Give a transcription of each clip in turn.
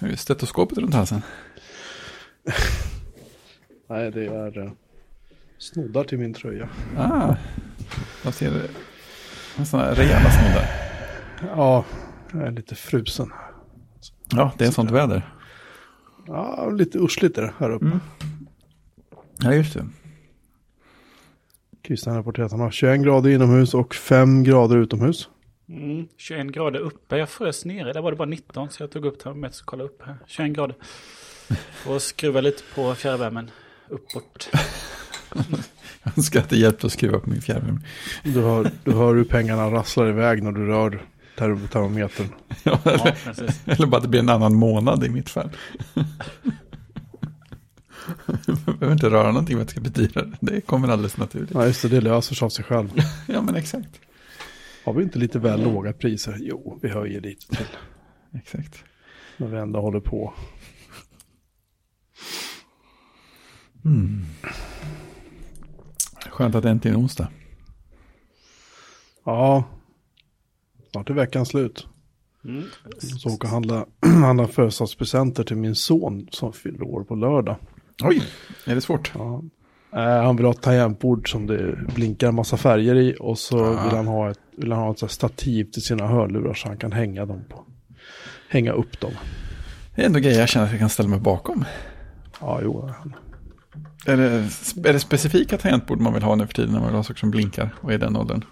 Hur är stetoskopet runt halsen? Nej, det är uh, snoddar till min tröja. Ah, jag ser det. En sån här rejäla snoddar. Ja, jag är lite frusen. Ja, det är sånt väder. Ja, lite ursligt är det här uppe. Mm. Ja, just det. Christian rapporterar att han har 21 grader inomhus och 5 grader utomhus. Mm, 21 grader uppe. Jag frös nere. Där var det bara 19 så jag tog upp termometern och kollade upp här. 21 grader. Och skruva lite på fjärrvärmen uppåt. jag önskar att det hjälpte att skruva på min fjärrvärme. Du hör, du hör hur pengarna rasslar iväg när du rör termometern. ja, eller, ja, eller bara att det blir en annan månad i mitt fall. Jag behöver inte röra någonting vad det ska betyda. Det kommer alldeles naturligt. Ja, just det. Det löser sig av sig själv. ja, men exakt. Har vi inte lite väl låga priser? Jo, vi höjer lite till. Exakt. När vi ändå håller på. Mm. Skönt att det äntligen är onsdag. Ja. Snart är veckan slut. Mm. Så åka och handla, handla födelsedagspresenter till min son som fyller år på lördag. Oj, är det svårt? Ja. Eh, han vill ha ett tangentbord som det blinkar en massa färger i och så ah. vill han ha ett, vill han ha ett stativ till sina hörlurar så han kan hänga dem på. Hänga upp dem. Det är ändå grejer jag känner att jag kan ställa mig bakom. Ja, jo. Är det, är det specifika tangentbord man vill ha nu för tiden när man vill ha saker som blinkar? Och är den åldern?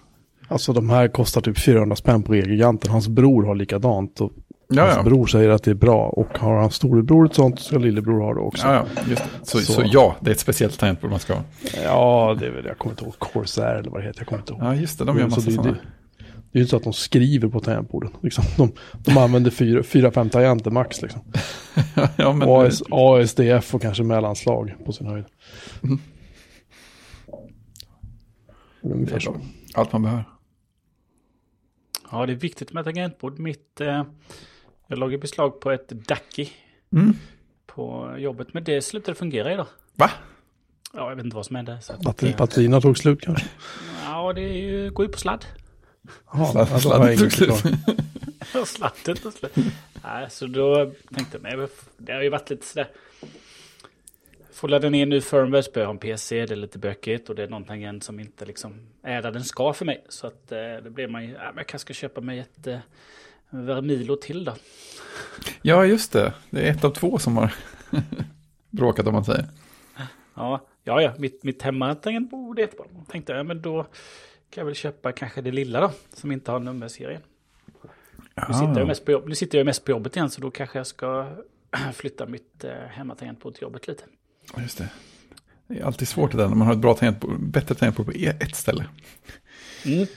Alltså de här kostar typ 400 spänn på E-giganten. Hans bror har likadant. Och Ja, Hans ja. bror säger att det är bra och har hans storebror ett sånt så ska lillebror ha det också. Ja, ja, just det. Så, så. så ja, det är ett speciellt tangentbord man ska ha. Ja, det är väl, jag kommer inte ihåg, Corsair eller vad det heter, jag kommer inte ihåg. Ja, just det, de gör massa det, sådana. Det, det är ju inte så att de skriver på tangentborden. Liksom. De, de använder fyra, fyra fem tangenter max. Liksom. ja, men... AS, ASDF och kanske mellanslag på sin höjd. Mm. Ungefär så. Allt man behöver. Ja, det är viktigt med tangentbord. Mitt... Eh jag i beslag på ett Ducky mm. på jobbet. Men det slutade fungera idag. Va? Ja, jag vet inte vad som hände. Så batterierna tog slut kanske? Ja, det är ju, går ju på sladd. Jaha, sladd, sladden tog slut. Sladden tog slut. Nej, så då tänkte jag, det har ju varit lite sådär. Får ladda ner nu firmware så en PC, det är lite bökigt och det är någon tangent som inte liksom är där den ska för mig. Så att eh, det blir man ju, ja, men jag kanske ska köpa mig ett eh, Vermilo till då. Ja, just det. Det är ett av två som har bråkat om man säger. Ja, ja, ja. mitt, mitt hemmatangentbord är jättebra. Tänkte jag, men då kan jag väl köpa kanske det lilla då, som inte har nummerserien. Nu sitter, jag mest på jobb, nu sitter jag mest på jobbet igen, så då kanske jag ska flytta mitt eh, hemmatangentbord till jobbet lite. Just det. Det är alltid svårt det där när man har ett bra tangentbord, bättre tangentbord på e- ett ställe. Mm.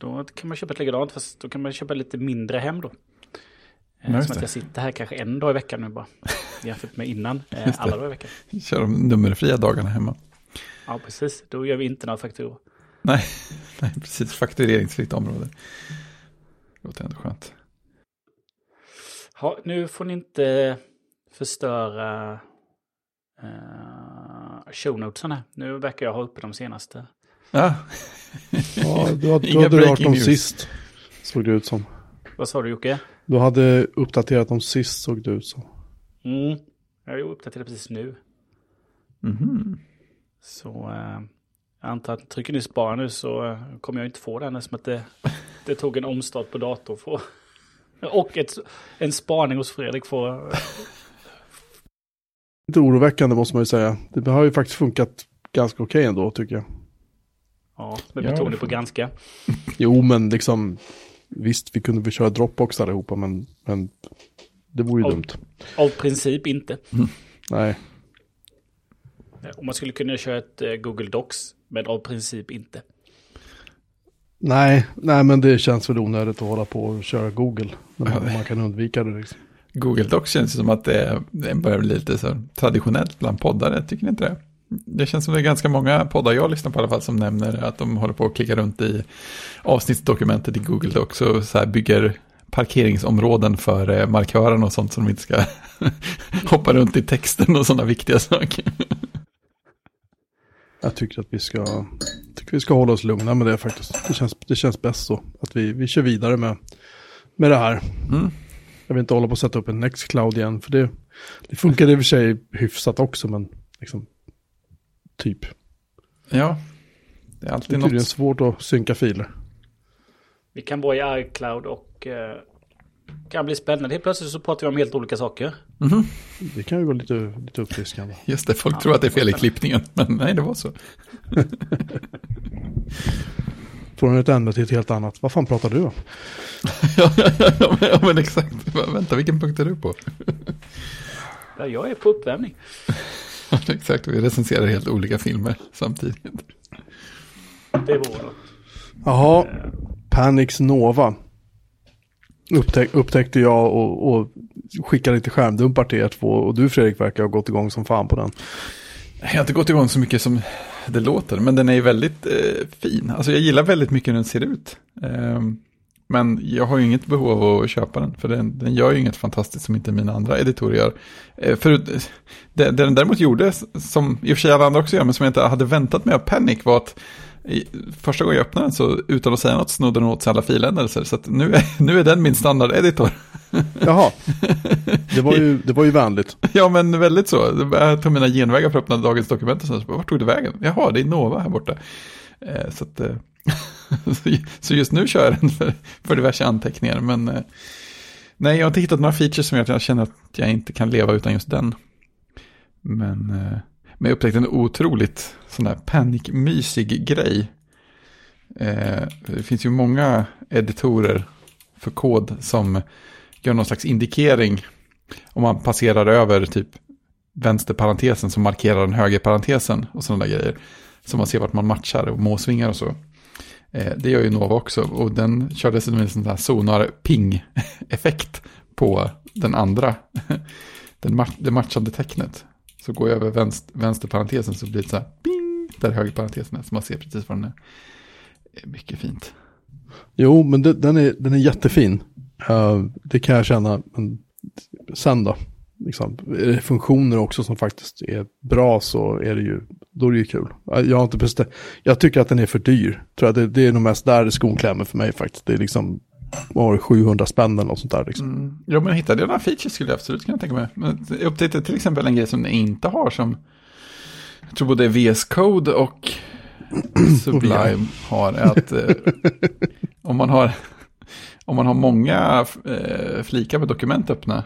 Då kan man köpa ett likadant, fast då kan man köpa lite mindre hem då. Ja, Som att jag sitter här kanske en dag i veckan nu bara. Jämfört med innan, eh, alla dagar i veckan. Kör de nummerfria dagarna hemma. Ja, precis. Då gör vi inte några fakturor. Nej, nej precis. Faktureringsfritt område. Det låter ändå skönt. Ja, nu får ni inte förstöra uh, shownotesen här. Nu verkar jag ha uppe de senaste. Ja. ja, du hade, du hade rört dem sist. Såg det ut som. Vad sa du Jocke? Du hade uppdaterat dem sist såg det ut som. Mm. Jag har ju uppdaterat precis nu. Mm. Så äh, jag antar att trycker ni spara nu så äh, kommer jag inte få den eftersom att det, det tog en omstart på datorn. För, och ett, en spaning hos Fredrik får... Lite oroväckande måste man ju säga. Det har ju faktiskt funkat ganska okej okay ändå tycker jag. Ja, med betoning på ganska. Jo, men liksom visst, vi kunde väl köra Dropbox allihopa, men, men det vore ju av, dumt. Av princip inte. Mm. Nej. Om man skulle kunna köra ett uh, Google Docs, men av princip inte. Nej, nej, men det känns väl onödigt att hålla på och köra Google. När man, man kan undvika det. Liksom. Google Docs känns som att det, det börjar bli lite så traditionellt bland poddare, tycker ni inte det? Det känns som det är ganska många poddar jag lyssnar på i alla fall som nämner att de håller på att klicka runt i avsnittsdokumentet i Google Docs och så här bygger parkeringsområden för eh, markören och sånt som de inte ska hoppa runt i texten och sådana viktiga saker. Jag tycker att vi ska, tycker vi ska hålla oss lugna med det faktiskt. Det känns, det känns bäst så. Att vi, vi kör vidare med, med det här. Mm. Jag vill inte hålla på att sätta upp en Nextcloud igen, för det, det funkar i och för sig hyfsat också, men liksom typ. Ja, det är Det alltid är tydligen något. svårt att synka filer. Vi kan vara i iCloud och eh, kan bli spännande. Helt plötsligt så pratar vi om helt olika saker. Mhm. Det kan ju vara lite, lite uppfriskande. Just det, folk tror att det är fel i klippningen, men nej, det var så. Från ett ämne till ett helt annat. Vad fan pratar du om? ja, ja, ja, men, ja, men exakt. Vänta, vilken punkt är du på? Ja, jag är på uppvärmning. Ja, exakt, vi recenserar helt olika filmer samtidigt. Det vore något. Jaha, Panics Nova. Upptäck, upptäckte jag och, och skickade lite skärmdumpar till er två. Och du Fredrik verkar ha gått igång som fan på den. Jag har inte gått igång så mycket som det låter, men den är ju väldigt eh, fin. Alltså jag gillar väldigt mycket hur den ser ut. Ehm, men jag har ju inget behov av att köpa den, för den, den gör ju inget fantastiskt som inte mina andra editorer gör. Eh, för det, det den däremot gjorde, som i och för sig alla andra också gör, men som jag inte hade väntat mig av Panic var att första gången jag öppnade den så utan att säga något snodde den åt sig alla filändelser. Så nu, är, nu är den min standardeditor. Jaha, det var ju, det var ju vänligt. Ja, men väldigt så. Jag tog mina genvägar för att öppna dagens dokument och sen så bara, vart tog det vägen? Jaha, det är Nova här borta. Eh, så, att, eh, så just nu kör jag den för, för diverse anteckningar, men eh, nej, jag har inte hittat några features som gör att jag känner att jag inte kan leva utan just den. Men, eh, men jag upptäckte en otroligt sån där panikmysig grej. Eh, det finns ju många editorer för kod som gör någon slags indikering om man passerar över typ vänsterparentesen som markerar den högerparentesen och sådana där grejer. Så man ser vart man matchar och måsvingar och så. Eh, det gör ju Nova också och den kör dessutom en sån här sonar-ping-effekt på den andra, den ma- det matchande tecknet. Så går jag över vänster, vänsterparentesen så blir det så här ping, där högerparentesen är, så man ser precis var den är. Är mycket fint. Jo, men det, den, är, den är jättefin. Uh, det kan jag känna. Men sen då? Liksom, det funktioner också som faktiskt är bra så är det ju, då är det ju kul. Eh, Jag har inte bestämt, jag tycker att den är för dyr. Tror jag det, det är nog mest där skon klämmer för mig faktiskt. Det är liksom, var det, 700 spänn eller något sånt där liksom. Mm. Ja, men hittade jag några features skulle jag absolut kunna tänka mig. Men jag upptäckte till exempel en grej som den inte har som jag tror både VS Code och Sublime har. Att eh, om, man har, om man har många eh, flikar med dokument öppna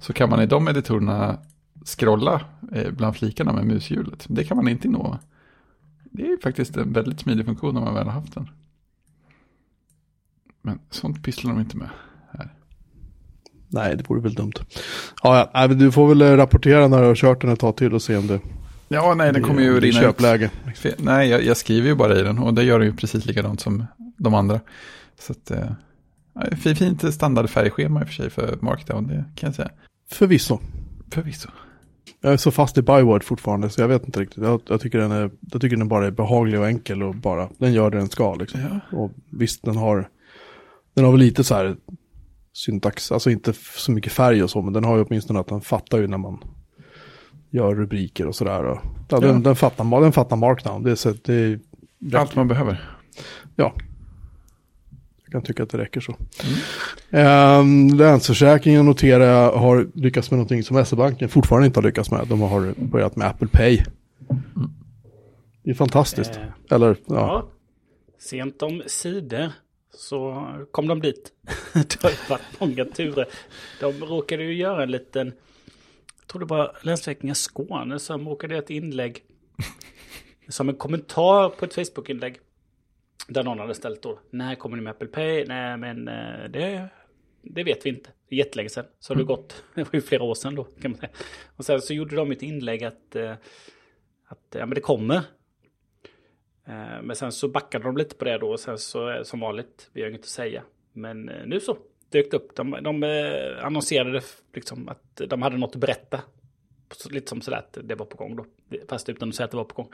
så kan man i de editorerna scrolla eh, bland flikarna med mushjulet. Det kan man inte i Nova. Det är faktiskt en väldigt smidig funktion om man väl har haft den. Men sånt pysslar de inte med. Nej, det vore väl dumt. Ja, ja, du får väl eh, rapportera när du har kört den ett tag till och se om det Ja, nej, den kommer ju är rinna ut. köpläge. Fe- Nej, jag, jag skriver ju bara i den och det gör den ju precis likadant som de andra. Så att, eh, ja, fi- fint standardfärgschema i och för sig för Markdown, det kan jag säga. Förvisso. Förvisso. Jag är så fast i Byword fortfarande så jag vet inte riktigt. Jag, jag, tycker den är, jag tycker den bara är behaglig och enkel och bara, den gör det den ska liksom. Ja. Och visst, den har, den har väl lite så här syntax, alltså inte så mycket färg och så, men den har ju åtminstone att den fattar ju när man gör rubriker och sådär. Ja, den, Ja. den, fattar, den fattar markdown, det är, så, det är, Allt man behöver. ja. Jag kan tycka att det räcker så. Mm. Länsförsäkringen noterar jag har lyckats med någonting som SE-banken fortfarande inte har lyckats med. De har börjat med Apple Pay. Det är fantastiskt. Eh, Eller, ja. Ja. Sent om sidor så kom de dit. det har varit många turer. De råkade ju göra en liten, jag tror det var Länsförsäkringar Skåne som råkade göra ett inlägg. Som en kommentar på ett Facebook-inlägg. Där någon hade ställt då, när kommer ni med Apple Pay? Nej men eh, det, det vet vi inte. Jättelänge sedan. Så har det gått, det var ju flera år sedan då kan man säga. Och sen så gjorde de ett inlägg att, eh, att ja, men det kommer. Eh, Men sen så backade de lite på det då och sen så som vanligt, vi har inget att säga. Men nu så dök det upp. De, de annonserade liksom att de hade något att berätta. Lite som sådär att det var på gång då. Fast utan att säga att det var på gång.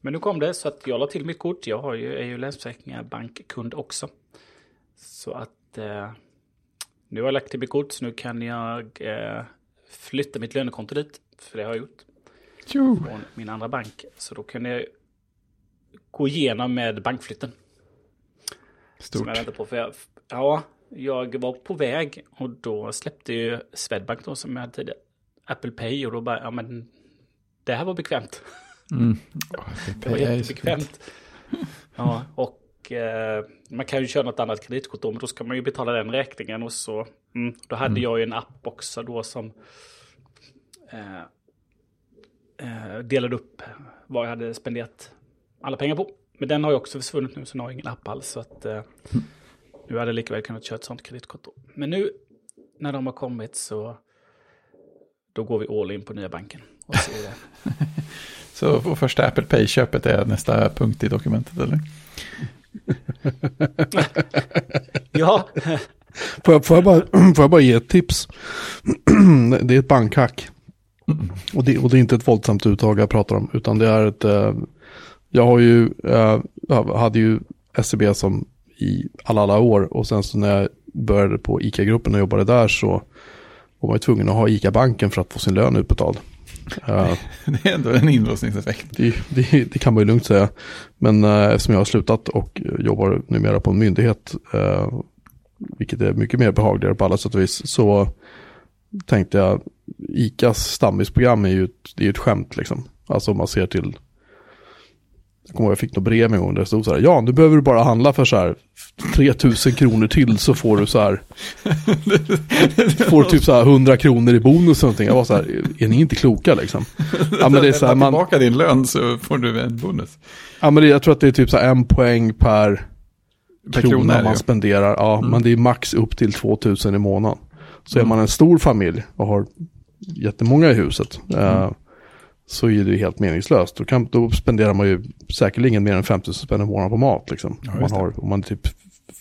Men nu kom det så att jag la till mitt kort. Jag har ju, är ju Länsförsäkringar bankkund också. Så att eh, nu har jag lagt till mitt kort så nu kan jag eh, flytta mitt lönekonto dit. För det har jag gjort Jo. från min andra bank. Så då kan jag gå igenom med bankflytten. Som Stort. jag väntar på. För jag, ja, jag var på väg och då släppte ju Swedbank då som jag hade tidigare. Apple Pay och då bara, ja men det här var bekvämt. Mm. Det var jättebekvämt. Ja, och eh, man kan ju köra något annat kreditkort då, men då ska man ju betala den räkningen och så. Mm, då hade Mm. jag ju en app också då som eh, eh, delade upp vad jag hade spenderat alla pengar på. Men den har ju också försvunnit nu, så nu har jag ingen app alls. Så att, eh, nu hade jag lika väl kunnat köra ett sånt kreditkort då. Men nu när de har kommit så då går vi all in på nya banken. Och ser det. Så första Apple Pay-köpet är nästa punkt i dokumentet, eller? ja, Får jag, får, jag bara, får jag bara ge ett tips? det är ett bankhack. Och det, och det är inte ett våldsamt uttag jag pratar om, utan det är ett... Eh, jag har ju, eh, hade ju SEB som i alla, alla år och sen så när jag började på ICA-gruppen och jobbade där så var man ju tvungen att ha ICA-banken för att få sin lön utbetald. Det är ändå en inlåsningseffekt. det, det, det kan man ju lugnt säga. Men eh, eftersom jag har slutat och jobbar numera på en myndighet, eh, vilket är mycket mer behagligare på alla sätt och vis, så tänkte jag, ICAs stammisprogram är ju ett, det är ett skämt liksom. Alltså om man ser till, kommer jag fick något brev en gång där det stod så här, ja nu behöver du bara handla för så här 3000 kronor till så får du så här, får typ så här 100 kronor i bonus och någonting. Jag var så här, är ni inte kloka liksom? Ja men det är så här, man, tillbaka din lön så får du en bonus. Ja men det, jag tror att det är typ så här en poäng per, Per krona, krona man ju. spenderar. Ja, Mm. men det är max upp till 2000 i månaden. Så Mm. är man en stor familj och har jättemånga i huset eh, Mm. Så är det helt meningslöst. Då, kan, då spenderar man ju säkerligen mer än 5000 spänn i månaden på mat. Liksom. Ja, om, man har, om man är typ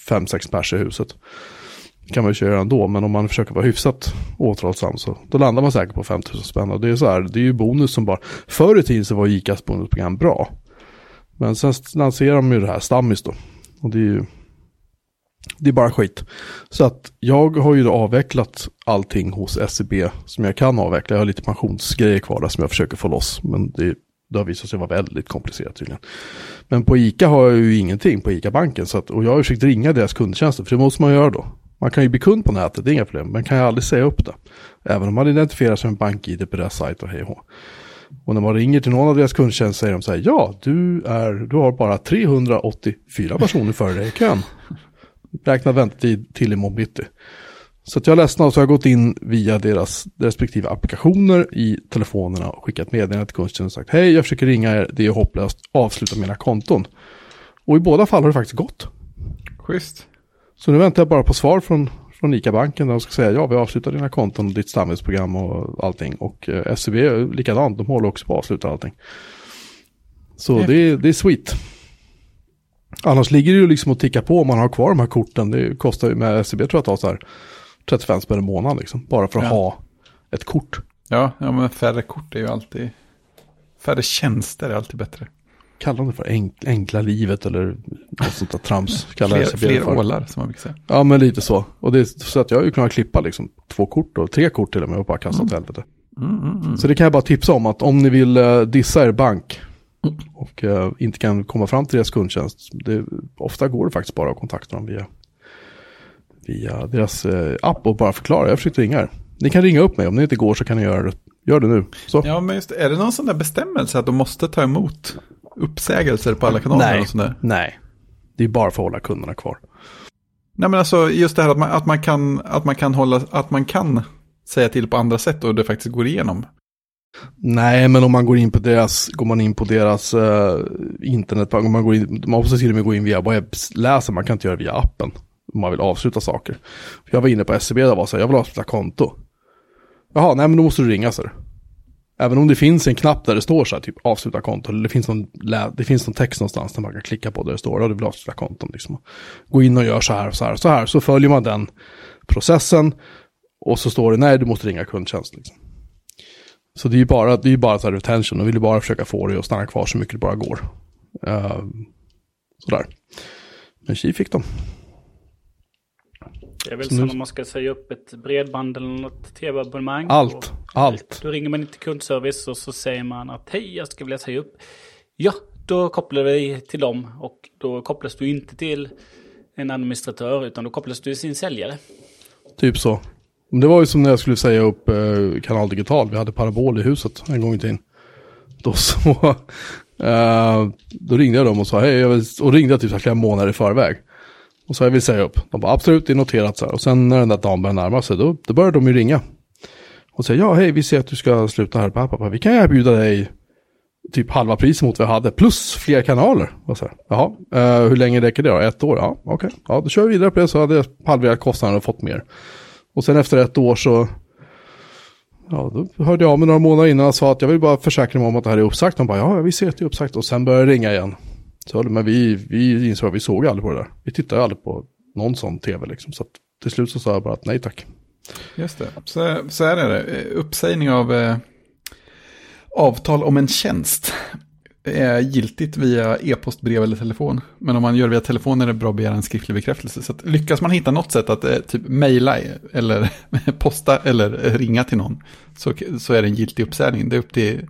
5-6 pers i huset. Det kan man ju köra ändå, men om man försöker vara hyfsat återhållsam så då landar man säkert på 5000 spänn. Och det är så här, det är ju bonus som bara, förr i tiden så var ICAs bonusprogram bra. Men sen lanserar de ju det här Stammis då. Och det är ju det är bara skit. Så att jag har ju då avvecklat allting hos SEB som jag kan avveckla. Jag har lite pensionsgrejer kvar där som jag försöker få loss. Men det, det har visat sig vara väldigt komplicerat tydligen. Men på ICA har jag ju ingenting på ICA-banken. Så att, och jag har försökt ringa deras kundtjänster, för det måste man göra då. Man kan ju bli kund på nätet, det är inga problem. Men kan jag aldrig säga upp det. Även om man identifierar sig med bank-id på deras sajt och hej och hå. Och när man ringer till någon av deras kundtjänster säger de så här, ja, du, är, du har bara 384 personer före dig i kön. Räkna väntetid till imorgon bitti. Så att jag av så har jag gått in via deras respektive applikationer i telefonerna och skickat meddelande till kundtjänsten och sagt, hej, jag försöker ringa er, det är hopplöst, avsluta mina konton. Och i båda fall har det faktiskt gått. Schysst. Så nu väntar jag bara på svar från, från ICA-banken där de ska säga ja, vi avslutar dina konton, ditt stammisprogram och allting. Och eh, SEB likadant, de håller också på att avsluta allting. Så det, är- det är sweet. Annars ligger det ju liksom att ticka på om man har kvar de här korten. Det kostar ju med SEB tror jag att har så här 35 spänn i månaden liksom. Bara för att Ja. ha ett kort. Ja, ja, men färre kort är ju alltid... Färre tjänster är alltid bättre. Kallar de det för enk, enkla livet eller något sånt där trams. Kallar Fler, SEB fler för. ålar, som man brukar säga. Ja, men lite så. Och det är så att jag har ju kunnat klippa liksom två kort och tre kort till och med och bara kasta åt helvete. Mm, mm, mm. Så det kan jag bara tipsa om att om ni vill uh, dissa er bank och eh, inte kan komma fram till deras kundtjänst. Det, ofta går det faktiskt bara att kontakta dem via, via deras eh, app och bara förklara. Jag försökte ringa er. Ni kan ringa upp mig. Om det inte går så kan ni göra det. Gör det nu. Så. Ja, men just. Är det någon sån där bestämmelse att de måste ta emot uppsägelser på alla kanaler? Nej. Och sånt där? Nej. Det är bara för att hålla kunderna kvar. Nej, men alltså just det här att man, att man, kan, att man kan hålla, att man kan säga till på andra sätt och det faktiskt går igenom. Nej, men om man går in på deras, går man in på deras eh, internetbank, om man går in, man måste till och med gå in via webbläsaren, man kan inte göra det via appen. Om man vill avsluta saker. Jag var inne på SCB där var så här, jag vill avsluta konto. Jaha, nej men då måste du ringa så. Även om det finns en knapp där det står så här, typ avsluta konto, eller det finns någon, det finns någon text någonstans där man kan klicka på där det står, och du vill avsluta konton liksom. Gå in och gör så här, så här, så här, så följer man den processen. Och så står det, nej du måste ringa kundtjänst liksom. Så det är ju bara, det är bara så här retention. De vill ju bara försöka få det att stanna kvar så mycket det bara går. Uh, sådär. Men tji fick de. Det är väl som om man ska säga upp ett bredband eller något tv-abonnemang. Allt, Och- allt. Då ringer man inte kundservice och så säger man att hej, jag ska vilja säga upp. Ja, då kopplar vi till dem och då kopplas du inte till en administratör, utan då kopplas du till sin säljare. Typ så. Det var ju som när jag skulle säga upp eh, Kanal Digital. Vi hade parabol i huset en gång i tiden. Då så, eh, då ringde jag dem och sa hej, jag vill, och ringde jag typ så här flera månader i förväg. Och sa jag vill säga upp. De bara absolut, det är noterat så här. Och sen när den där dagen började närma sig, då, då började de ju ringa. Och säga ja hej, vi ser att du ska sluta här. Pappa, vi kan erbjuda dig typ halva priset mot vad vi hade, plus fler kanaler. Och så här, Jaha, eh, hur länge räcker det då? Ett år? Ja, okej. Okay. Ja, då kör vi vidare på det så hade jag halverat kostnaden och fått mer. Och sen efter ett år så, ja, då hörde jag av mig några månader innan och sa att jag vill bara försäkra mig om att det här är uppsagt. De bara, ja, vi ser att det är uppsagt. Och sen började det ringa igen. Så, men vi, vi insåg att vi såg aldrig på det där. Vi tittade aldrig på någon sån tv liksom. Så till slut så sa jag bara att nej tack. Just det, så, så är det. Eh, uppsägning av eh, avtal om en tjänst är giltigt via e-post, brev eller telefon. Men om man gör det via telefon är det bra att begära en skriftlig bekräftelse. Så lyckas man hitta något sätt att eh, typ mejla eller posta eller ringa till någon så, så är det en giltig uppsägning. Det är upp till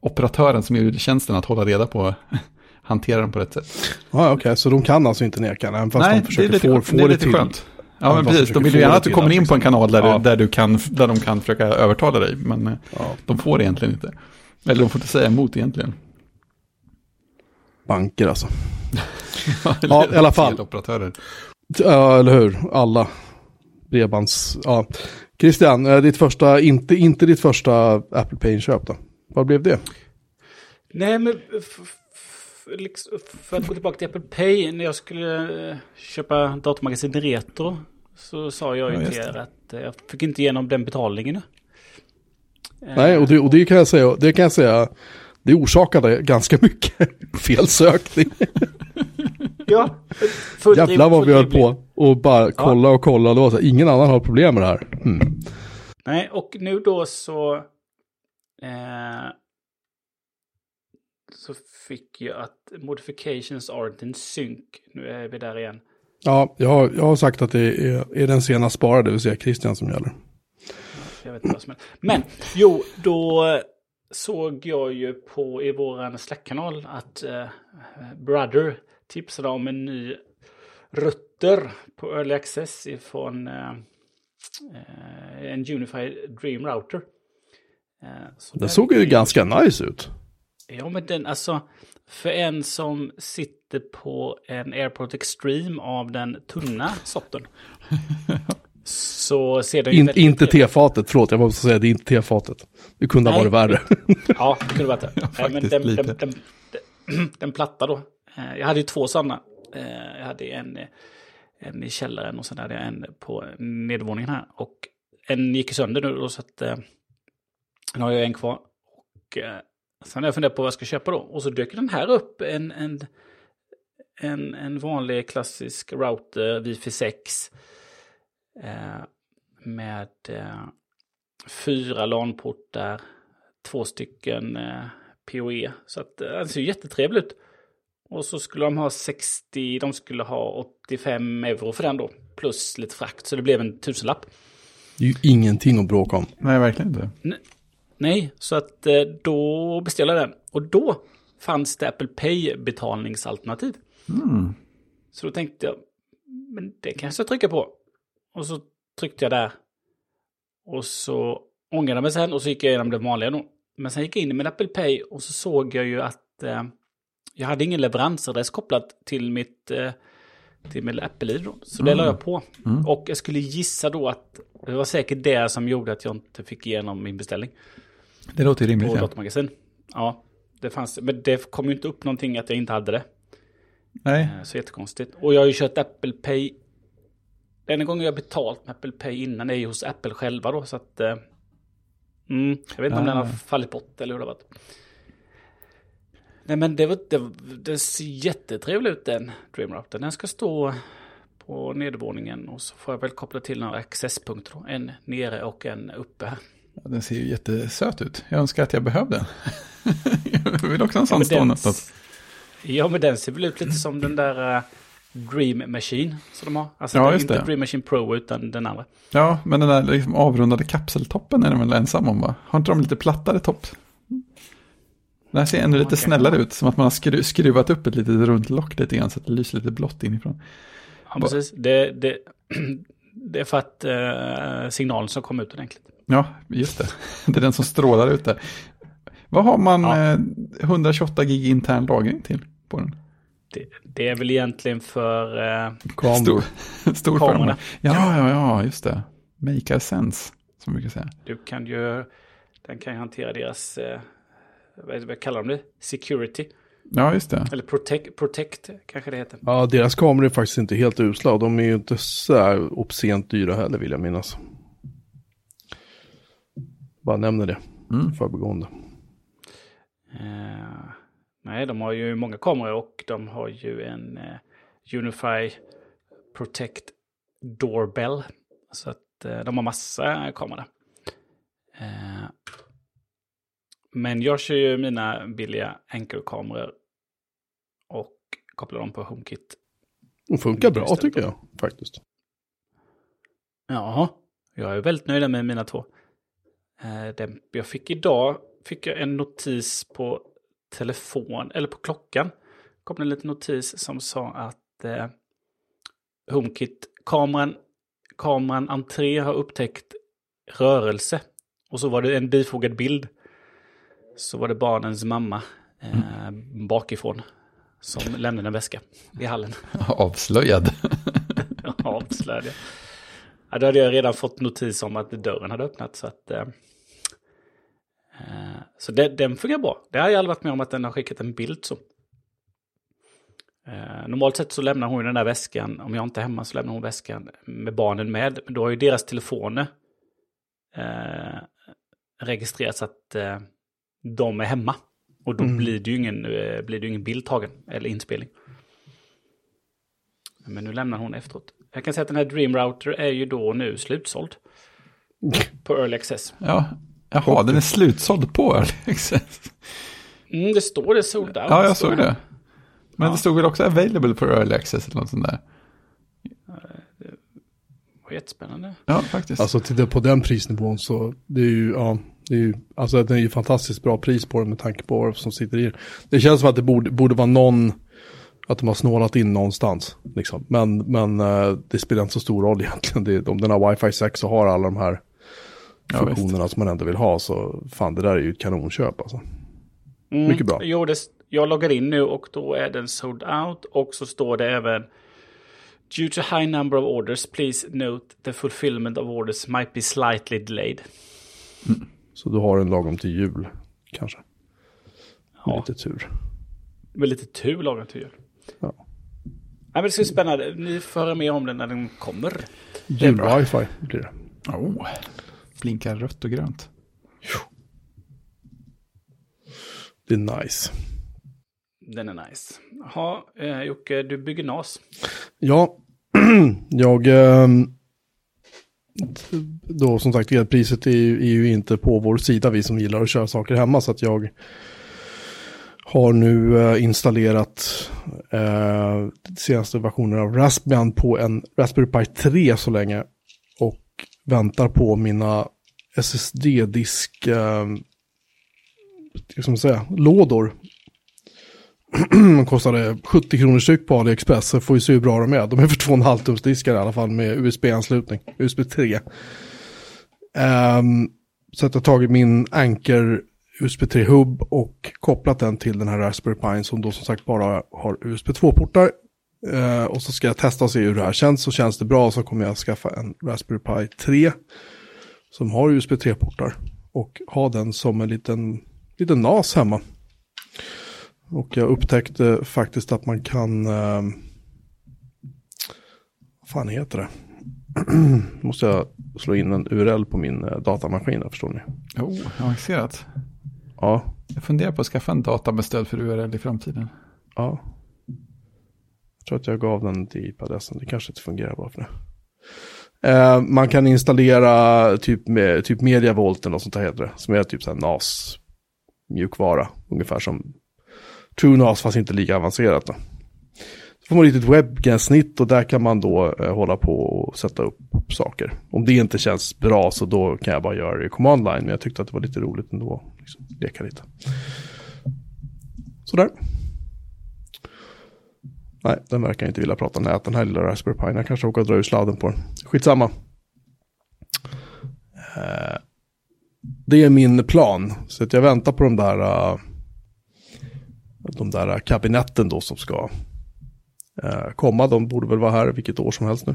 operatören som erbjuder tjänsten att hålla reda på hantera den på rätt sätt. Ja, Okej, okay. så de kan alltså inte neka den, fast Nej, de försöker det är lite, få, det är det lite till. skönt. Ja, men precis. De vill ju gärna att du kommer in på en kanal där, ja. du, där, du kan, där de kan försöka övertala dig. Men eh, ja. de får det egentligen inte. Eller de får inte säga emot egentligen. Banker alltså. ja, i alla fall. Operatörer. Ja, eller hur. Alla. Bredbands... Ja. Christian, eh, ditt första, inte, inte ditt första Apple Pay-inköp då? Vad blev det? Nej, men liksom, för att gå tillbaka till Apple Pay, när jag skulle eh, köpa datormagasin Retro så sa jag ju ja, till er att eh, jag fick inte igenom den betalningen. Nej, och det, och det kan jag säga, det kan jag säga, det orsakade ganska mycket felsökning. ja, Jävlar vad vi höll på och bara kolla och kolla. Det var så här, ingen annan har problem med det här. Mm. Nej, och nu då så eh, så fick jag att modifications aren't in sync. Nu är vi där igen. Ja, jag har, jag har sagt att det är, är den senast sparade, det vill säga Christian som gäller. Jag vet inte vad som är. Men, jo, då såg jag ju på i våran Slack-kanal att uh, Brother tipsade om en ny rutter på Early Access ifrån uh, uh, en Unified Dream Router. det såg ju ganska nice ut. Ja, men den, alltså, för en som sitter på en Airport Extreme av den tunna sorten. så ser den In, Inte tefatet, förlåt, jag måste säga det är inte tefatet. Det kunde ha varit värre. ja, det kunde varit det. Ja, den, den, den, den, platta då. Eh, jag hade ju två sådana. Eh, jag hade en, en i källaren och sen hade jag en på nedervåningen här. Och en gick sönder nu då, så att eh, nu har jag en kvar. Och Sen har jag funderat på vad jag ska köpa då. Och så dök den här upp, en, en, en, en vanlig klassisk router Wi-Fi 6. Eh, med fyra LAN-portar, två stycken eh, PoE. Så att eh, den ser jättetrevlig ut. Och så skulle de ha 60, de skulle ha 85 euro för den då. Plus lite frakt, så det blev en tusenlapp. Det är ju ingenting att bråka om. Nej, verkligen inte. Nej, så att eh, då beställde jag den. Och då fanns det Apple Pay betalningsalternativ. Mm. Så då tänkte jag, men det kanske jag trycka på. Och så tryckte jag där. Och så ångrade jag mig sen och så gick jag igenom det vanliga då. Men sen gick jag in i min Apple Pay och så såg jag ju att eh, jag hade ingen leveransadress kopplat till mitt, eh, till min Apple-ID. Så mm. det la jag på. Mm. Och jag skulle gissa då att det var säkert det som gjorde att jag inte fick igenom min beställning. Det låter rimligt. På datamagasin. Ja, det fanns, men det kom ju inte upp någonting att jag inte hade det. Nej. Eh, så jättekonstigt. Och jag har ju kört Apple Pay. Den enda gången jag betalt med Apple Pay innan är ju hos Apple själva då. Så att... Eh, mm, jag vet inte om den har fallit bort eller hur det har varit. Nej men det, var, det, det ser jättetrevligt ut den Dreamrouter. Den ska stå på nedervåningen och så får jag väl koppla till några accesspunkter. En nere och en uppe här. Ja, den ser ju jättesöt ut. Jag önskar att jag behövde den. jag vill också ha en sån ja, stå någonstans. Ja, men den ser väl ut lite som den där uh, Dream Machine som de har. Alltså ja, det är inte det. Dream Machine Pro utan den andra. Ja, men den där liksom avrundade kapseltoppen är den väl ensam om va? Har inte de lite plattare topp? Den här ser ännu lite snällare ut, som att man har skruvat upp ett litet runt lock lite grann så att det lyser lite blått inifrån. Ja, precis. Det, det, det är för att eh, signalen ska komma ut ordentligt. Ja, just det. Det är den som strålar ut där. Vad har man Ja. eh, 128 gig intern lagring till på den? Det, det är väl egentligen för... Eh. Stor, stor Kamerorna. firmware. Ja, ja, ja, just det. Make a sense, som vi brukar säga. du kan ju... Den kan ju hantera deras... Eh, vad, vad kallar de det? Security. Ja, just det. Eller protect, protect kanske det heter. Ja, deras kameror är faktiskt inte helt usla och de är ju inte så här obscent dyra heller vill jag minnas. Bara nämner det, Mm. förbigående. Eh, nej, de har ju många kameror och de har ju en eh, Unify Protect Doorbell. Så att eh, de har massa kameror. Eh, men jag kör ju mina billiga Anchor-kameror och kopplar dem på HomeKit. De funkar bra Istället tycker jag faktiskt. Ja, jag är väldigt nöjd med mina två. Eh, den, jag fick idag fick jag en notis på telefon, eller på klockan. kom det en liten notis som sa att eh, HomeKit-kameran kameran entré har upptäckt rörelse. Och så var det en bifogad bild. Så var det barnens mamma eh, bakifrån som lämnade en väska i hallen. Avslöjad. Avslöjade. Ja, då hade jag redan fått notis om att dörren hade öppnat. Så, att, eh, så det, den fungerar bra. Det har jag aldrig varit med om att den har skickat en bild så. Eh, normalt sett så lämnar hon den där väskan, om jag inte är hemma så lämnar hon väskan med barnen med. Men då har ju deras telefoner eh, registrerats att eh, de är hemma. Och då Mm. blir det ju ingen, eh, blir det ingen bild tagen eller inspelning. Men nu lämnar hon efteråt. Jag kan säga att den här Dream Router är ju då nu slutsåld. På Early Access. Ja, jaha, den är slutsåld på Early Access. Mm, det står det sold out. Ja, jag såg det. Men Ja. det stod väl också available for Early Access eller något sånt där. Det var jättespännande. Ja, faktiskt. Alltså det, på den prisnivån så det är ju, ja, det är ju, alltså det är ju fantastiskt bra pris på den med tanke på vad som sitter i. Det känns som att det borde, borde vara någon, att de har snålat in någonstans. Liksom. Men, men eh, det spelar inte så stor roll egentligen. Det, om den har wifi 6 och har alla de här Ja, funktionerna som man ändå vill ha så fan det där är ju ett kanonköp alltså. Mm, Mycket bra. Jo, det, jag loggar in nu och då är den sold out. Och så står det även Due to high number of orders, please note the fulfillment of orders might be slightly delayed. Så du har en lagom till jul kanske. Med Ja. lite tur. Med lite tur lagom till jul. Ja. Nej, men det ska bli spännande. Ni får höra mer om den när den kommer. Jul-wifi blir det. Oh, blinkar rött och grönt. Det är nice. Den är nice. Jaha, eh, Jocke, du bygger NAS. Ja, jag... ehm, då som sagt, elpriset är ju, är ju inte på vår sida, vi som gillar att köra saker hemma. Så att jag har nu eh, installerat eh, senaste versionen av Raspbian på en Raspberry Pi 3 så länge. Och väntar på mina SSD-disk, eh, ska man säga, lådor de kostade 70 kronor styck på AliExpress, så får vi se hur bra de är. De är för 2,5 tums diskar i alla fall med USB-anslutning, USB 3. Um, ehm, så att jag har tagit min Anker USB 3-hub och kopplat den till den här Raspberry Pi som då som sagt bara har USB 2-portar. Uh, ehm, och så ska jag testa och se hur det här känns. Så känns det bra så kommer jag skaffa en Raspberry Pi 3 som har USB 3-portar och ha den som en liten, liten NAS hemma. Och jag upptäckte faktiskt att man kan... Eh, vad fan heter det? Måste jag slå in en URL på min eh, datamaskin, här, förstår ni? Oh, avancerat. Ja, Jag funderar på att skaffa en data med stöd för URL i framtiden. ja. Jag tror att jag gav den till IP-adressen. Det kanske inte fungerar bara för det. Eh, man kan installera typ, med, typ MediaVolt eller något sånt där heter det. Som är typ så här NAS mjukvara. Ungefär som TrueNAS fast inte lika avancerat. Då. Så får man ett litet webbgränssnitt och där kan man då eh, hålla på och sätta upp saker. Om det inte känns bra så då kan jag bara göra det i command line. Men jag tyckte att det var lite roligt ändå. Liksom, leka lite. Sådär. Nej, den verkar inte vilja prata nät, den här lilla Raspberry Pi. Jag kanske råkar dra ur sladden på den. Skitsamma. Eh, det är min plan. Så att jag väntar på de där, uh, de där kabinetten då som ska uh, komma. De borde väl vara här vilket år som helst nu.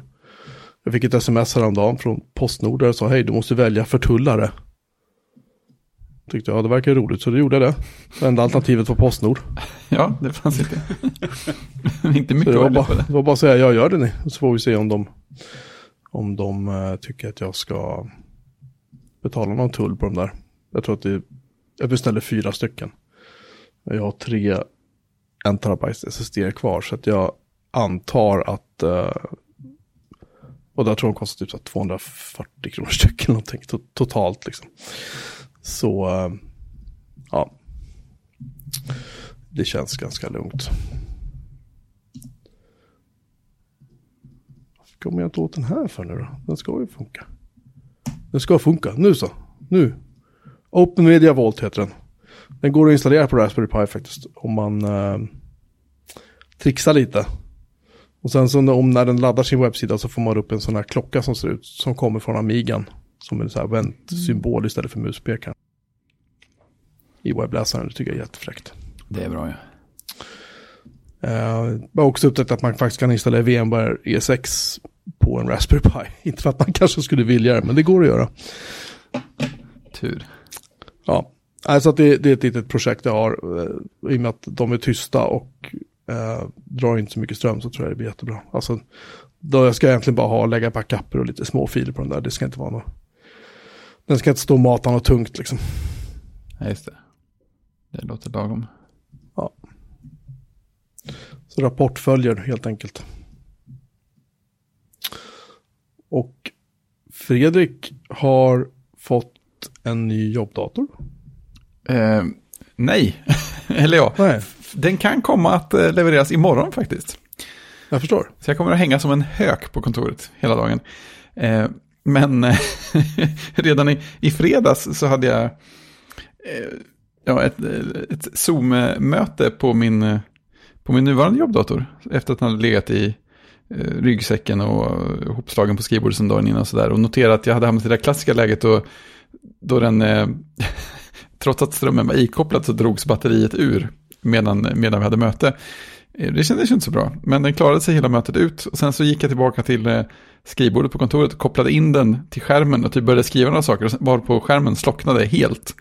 Jag fick ett sms häromdagen från Postnord där och sa hej du måste välja förtullare. Tyckte jag, det verkar roligt så det gjorde jag det. enda alternativet var Postnord. Ja, det fanns inte. inte mycket det var, bara, det. det var bara att säga, jag gör det ni. Så får vi se om de, om de uh, tycker att jag ska betala någon tull på de där. Jag tror att det, jag beställde fyra stycken. Jag har tre 1 terabyte SSD kvar så att jag antar att uh, och där tror jag de kostar typ så 240 kronor styck eller någonting to totalt liksom. Så eh, ja, det känns ganska lugnt. Varför kommer jag inte åt den här för nu då? Den ska ju funka. Den ska funka, nu så. Nu. Open Media Vault heter den. Den går att installera på Raspberry Pi faktiskt. Om man eh, trixar lite. Och sen så om när den laddar sin webbsida så får man upp en sån här klocka som ser ut som kommer från Amigan. Som en sån här vänt-symbol istället för muspekaren. I webbläsaren, det tycker jag är jättefräckt. Det är bra ja. Uh, jag har också upptäckt att man faktiskt kan installera VMware E6 på en Raspberry Pi. Inte för att man kanske skulle vilja det, men det går att göra. Tur. Ja, alltså att det, det är ett litet projekt jag har. Uh, I och med att de är tysta och uh, drar inte så mycket ström så tror jag det blir jättebra. Alltså, då jag ska egentligen bara ha lägga backuper och lite små filer på den där. Det ska inte vara något. Den ska inte stå och mata något tungt liksom. Ja, just det. Det låter lagom. Ja. Så rapport följer helt enkelt. Och Fredrik har fått en ny jobbdator. Eh, nej, eller ja. Nej. Den kan komma att eh, levereras imorgon faktiskt. Jag förstår. Så jag kommer att hänga som en hök på kontoret hela dagen. Eh, men eh, redan i, i fredags så hade jag eh, ja, ett, eh, ett Zoom-möte på min, på min nuvarande jobbdator. Efter att den hade legat i ryggsäcken och hopslagen på skrivbordet sen dagen innan och sådär. Och noterat att jag hade hamnat i det klassiska läget då, då den, trots att strömmen var ikopplad så drogs batteriet ur medan, medan vi hade möte. Eh, det kändes inte så bra, men den klarade sig hela mötet ut. Och sen så gick jag tillbaka till eh, skrivbordet på kontoret och kopplade in den till skärmen och typ började skriva några saker. Varpå skärmen slocknade helt.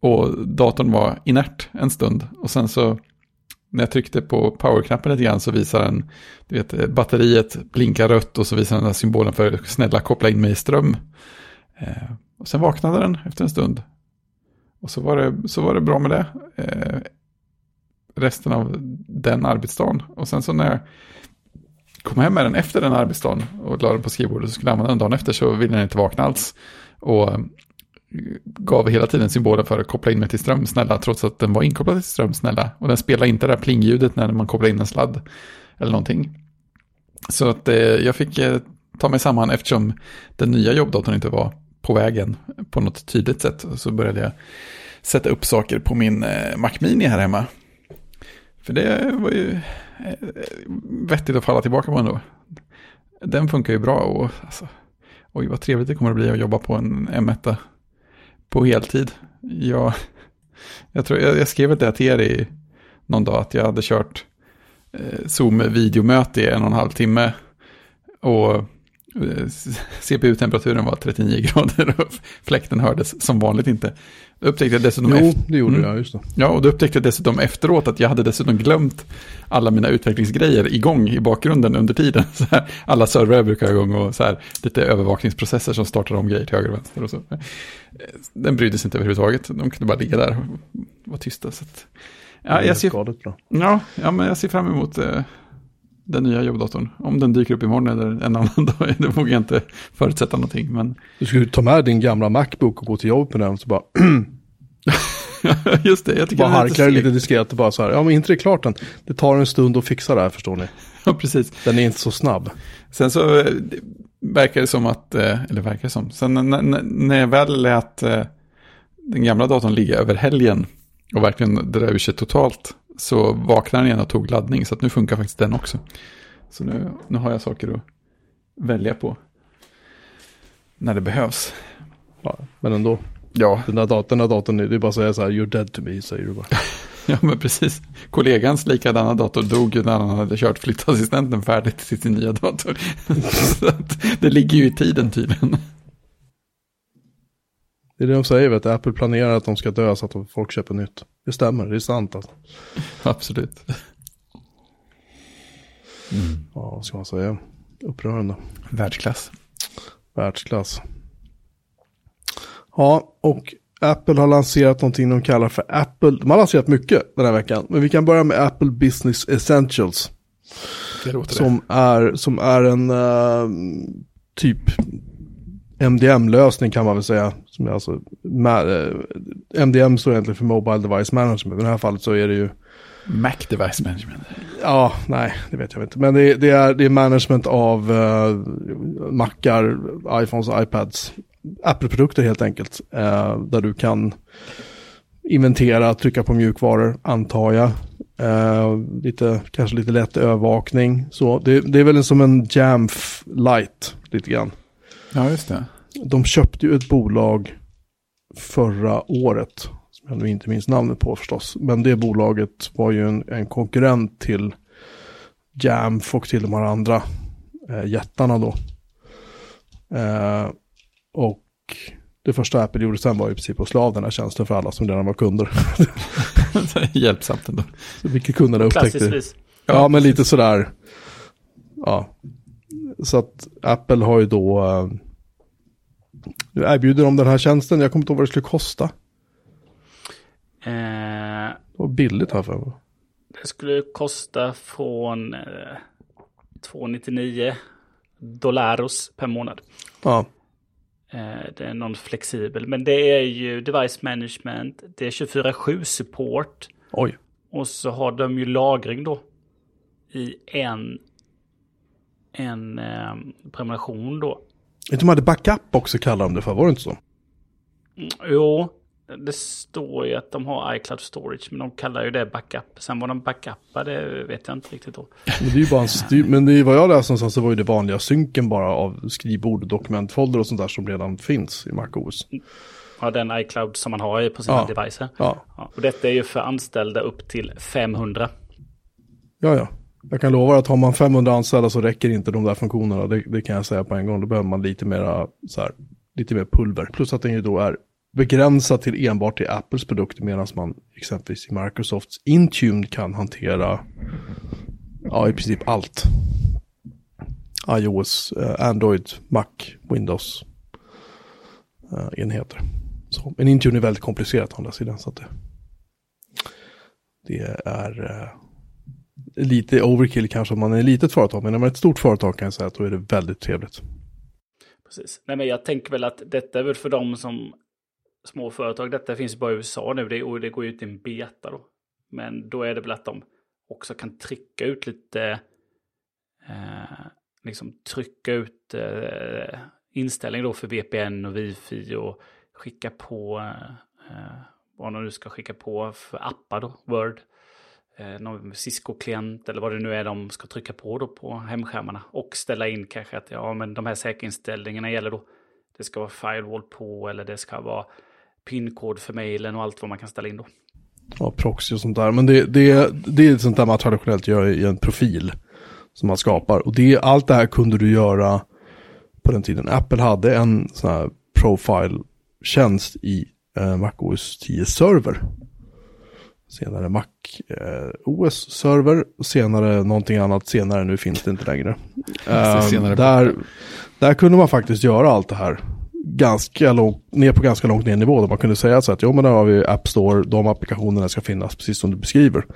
Och datorn var inert en stund. Och sen så när jag tryckte på powerknappen lite grann så visar den, du vet, eh, batteriet blinkar rött och så visar den där symbolen för snälla koppla in mig i ström. Eh, och sen vaknade den efter en stund. Och så var det, så var det bra med det. Eh, resten av den arbetsdagen. Och sen så när jag kom hem med den efter den arbetsdagen och la den på skrivbordet så skulle jag använda den dagen efter så ville den inte vakna alls. Och eh, gav hela tiden symbolen för att koppla in mig till ström, snälla, trots att den var inkopplad till ström, snälla. Och den spelade inte det där plingljudet när man kopplar in en sladd eller någonting. Så att eh, jag fick eh, ta mig samman eftersom den nya jobbdatorn inte var på vägen på något tydligt sätt. Så började jag sätta upp saker på min eh, Mac Mini här hemma. För det var ju eh, vettigt att falla tillbaka på ändå. Den funkar ju bra och alltså, oj vad trevligt det kommer att bli att jobba på en M1 på heltid. Jag, jag, tror, jag, jag skrev det till er i någon dag att jag hade kört eh, Zoom-videomöte i en och en halv timme. Och eh, CPU-temperaturen var 39 grader och fläkten hördes som vanligt inte. Då upptäckte jag dessutom Jo, efter- det gjorde Mm. jag, just det. Ja, och då upptäckte jag dessutom efteråt att jag hade dessutom glömt alla mina utvecklingsgrejer igång i bakgrunden under tiden. Här, alla servrar brukar igång och så här, lite övervakningsprocesser som startar om grejer till höger och vänster. Och så. Eh, Den brydde sig inte överhuvudtaget. De kunde bara ligga där och vara tysta. Så att, ja, jag ser, ja, ja, men jag ser fram emot eh, den nya jobbdatorn. Om den dyker upp imorgon eller en annan dag, det vågar jag inte förutsätta någonting. Men Du skulle ta med din gamla Macbook och gå till jobbet med den och så bara, just det, jag tycker bara den är harklar lite diskret och bara så här, ja men inte det är klart än. Det tar en stund att fixa det här förstår ni. Ja, precis. Den är inte så snabb. Sen så eh, verkar det som att, eh, eller verkar det som, sen när, när- när jag väl lät eh, den gamla datorn ligga över helgen och verkligen dra ur sig totalt, så vaknade den igen och tog laddning. Så att nu funkar faktiskt den också. Så nu, nu har jag saker att välja på. När det behövs. Ja, men ändå. Ja, Den där, dat- den där datorn, det är bara att säga så här, you're dead to me, säger du bara. ja men precis. Kollegans likadana dator dog ju när han hade kört flyttassistenten färdigt till sin nya dator. så att det ligger ju i tiden tydligen. Det är det de säger, vet du. Apple planerar att de ska dö så att folk köper nytt. Det stämmer, det är sant alltså. Absolut. Ja, vad ska man säga? Upprörande. Världsklass. Världsklass. Ja, och Apple har lanserat någonting de kallar för Apple. De har lanserat mycket den här veckan. Men vi kan börja med Apple Business Essentials. Det Som är, som är en eh, typ MDM-lösning kan man väl säga. Som är alltså, ma- eh, MDM står egentligen för Mobile Device Management. I det här fallet så är det ju. Mac Device Management. Ja, nej, det vet jag inte. Men det, det, är, det är management av uh, Macar, iPhones, iPads, Apple-produkter helt enkelt. eh, där du kan inventera, trycka på mjukvaror, antar jag. Eh, lite, kanske lite lätt övervakning. Så det, det är väl som en Jamf light lite grann. Ja, just det. De köpte ju ett bolag förra året. Som jag nu inte minns namnet på förstås. Men det bolaget var ju en, en konkurrent till Jamf och till de här andra eh, jättarna då. Eh, och det första Apple gjorde sen var i princip att slå av den här tjänsten för alla som redan var kunder. Hjälpsamt ändå. Så vilka kunderna upptäckte. Ja, men lite sådär. Ja. Så att Apple har ju då... eh, Nu erbjuder de den här tjänsten. Jag kommer inte ihåg vad det skulle kosta. Eh, Det var billigt här för mig. det skulle kosta från eh, 299 dollaros per månad. Ja, Eh, det är någon flexibel. Men det är ju device management. Det är 24-7 support. oj. Och så har de ju lagring då. I en, en eh, prenumeration då. De hade backup också kallar de det för, var det inte så? Mm, Jo, det står ju att de har iCloud storage. Men de kallar ju det backup. Sen vad de backupar det vet jag inte riktigt då. Men det är ju bara en styr, men det vad jag läste någonstans så var ju det vanliga synken bara av skrivbord, dokumentfolder och sånt där som redan finns i MacOS. Ja, den iCloud som man har på sina Ja. devices. Ja, Ja, och detta är ju för anställda upp till 500. ja, ja. Jag kan lova att har man 500 anställda så räcker inte de där funktionerna. Det, det kan jag säga på en gång. Då behöver man lite mera, så här, lite mer pulver. Plus att den ju då är begränsad till enbart till Apples produkter medan man exempelvis i Microsofts Intune kan hantera ja, i princip allt. iOS, eh, Android, Mac, Windows eh, enheter. Så, men Intune är väldigt komplicerat å andra sidan. Så att det, det är eh, lite overkill kanske om man är ett litet företag. Men när man är ett stort företag kan jag säga att då är det väldigt trevligt. Precis. Nej, men jag tänker väl att detta är väl för dem som små företag. Detta finns bara i USA nu det, och det går ut i en beta då. Men då är det väl att de också kan trycka ut lite, eh, liksom trycka ut eh, inställning då för VPN och wifi och skicka på eh, eh, vad de nu ska skicka på för appar då, Word. Eh, någon Cisco-klient eller vad det nu är de ska trycka på då på hemskärmarna. Och ställa in kanske att ja, men de här säkerhetsinställningarna gäller då. Det ska vara firewall på eller det ska vara pinkod för mejlen och allt vad man kan ställa in då. Ja, proxy och sånt där. Men det, det, det är sånt där man traditionellt gör i en profil som man skapar. Och det, allt det här kunde du göra på den tiden. Apple hade en sån här profile-tjänst i eh, MacOS 10 Server. Senare Mac eh, OS Server, senare någonting annat, senare nu finns det inte längre. Senare där, där kunde man faktiskt göra allt det här ganska långt, ner på ganska långt ner nivå. Där man kunde säga så att jo men där har vi App Store, de applikationerna ska finnas precis som du beskriver.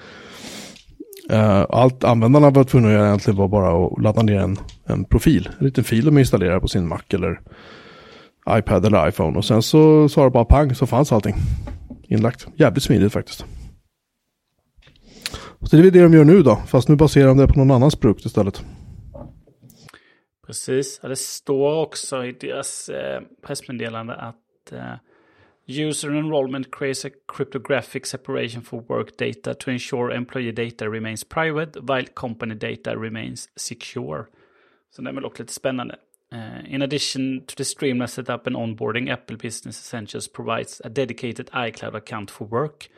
Eh, allt användarna var tvungna att göra egentligen var bara att ladda ner en, en profil, en liten fil de installerar på sin Mac eller iPad eller iPhone. Och sen så sa det bara pang så fanns allting inlagt. Jävligt smidigt faktiskt. Så det är det de gör nu då, fast nu baserar de det på någon annans produkt istället. Precis, ja, det står också i deras eh, pressmeddelande att eh, User enrollment creates a cryptographic separation for work data to ensure employee data remains private while company data remains secure. Så det är väl också lite spännande. Uh, in addition to the streamline setup and onboarding, Apple Business Essentials provides a dedicated iCloud account for work,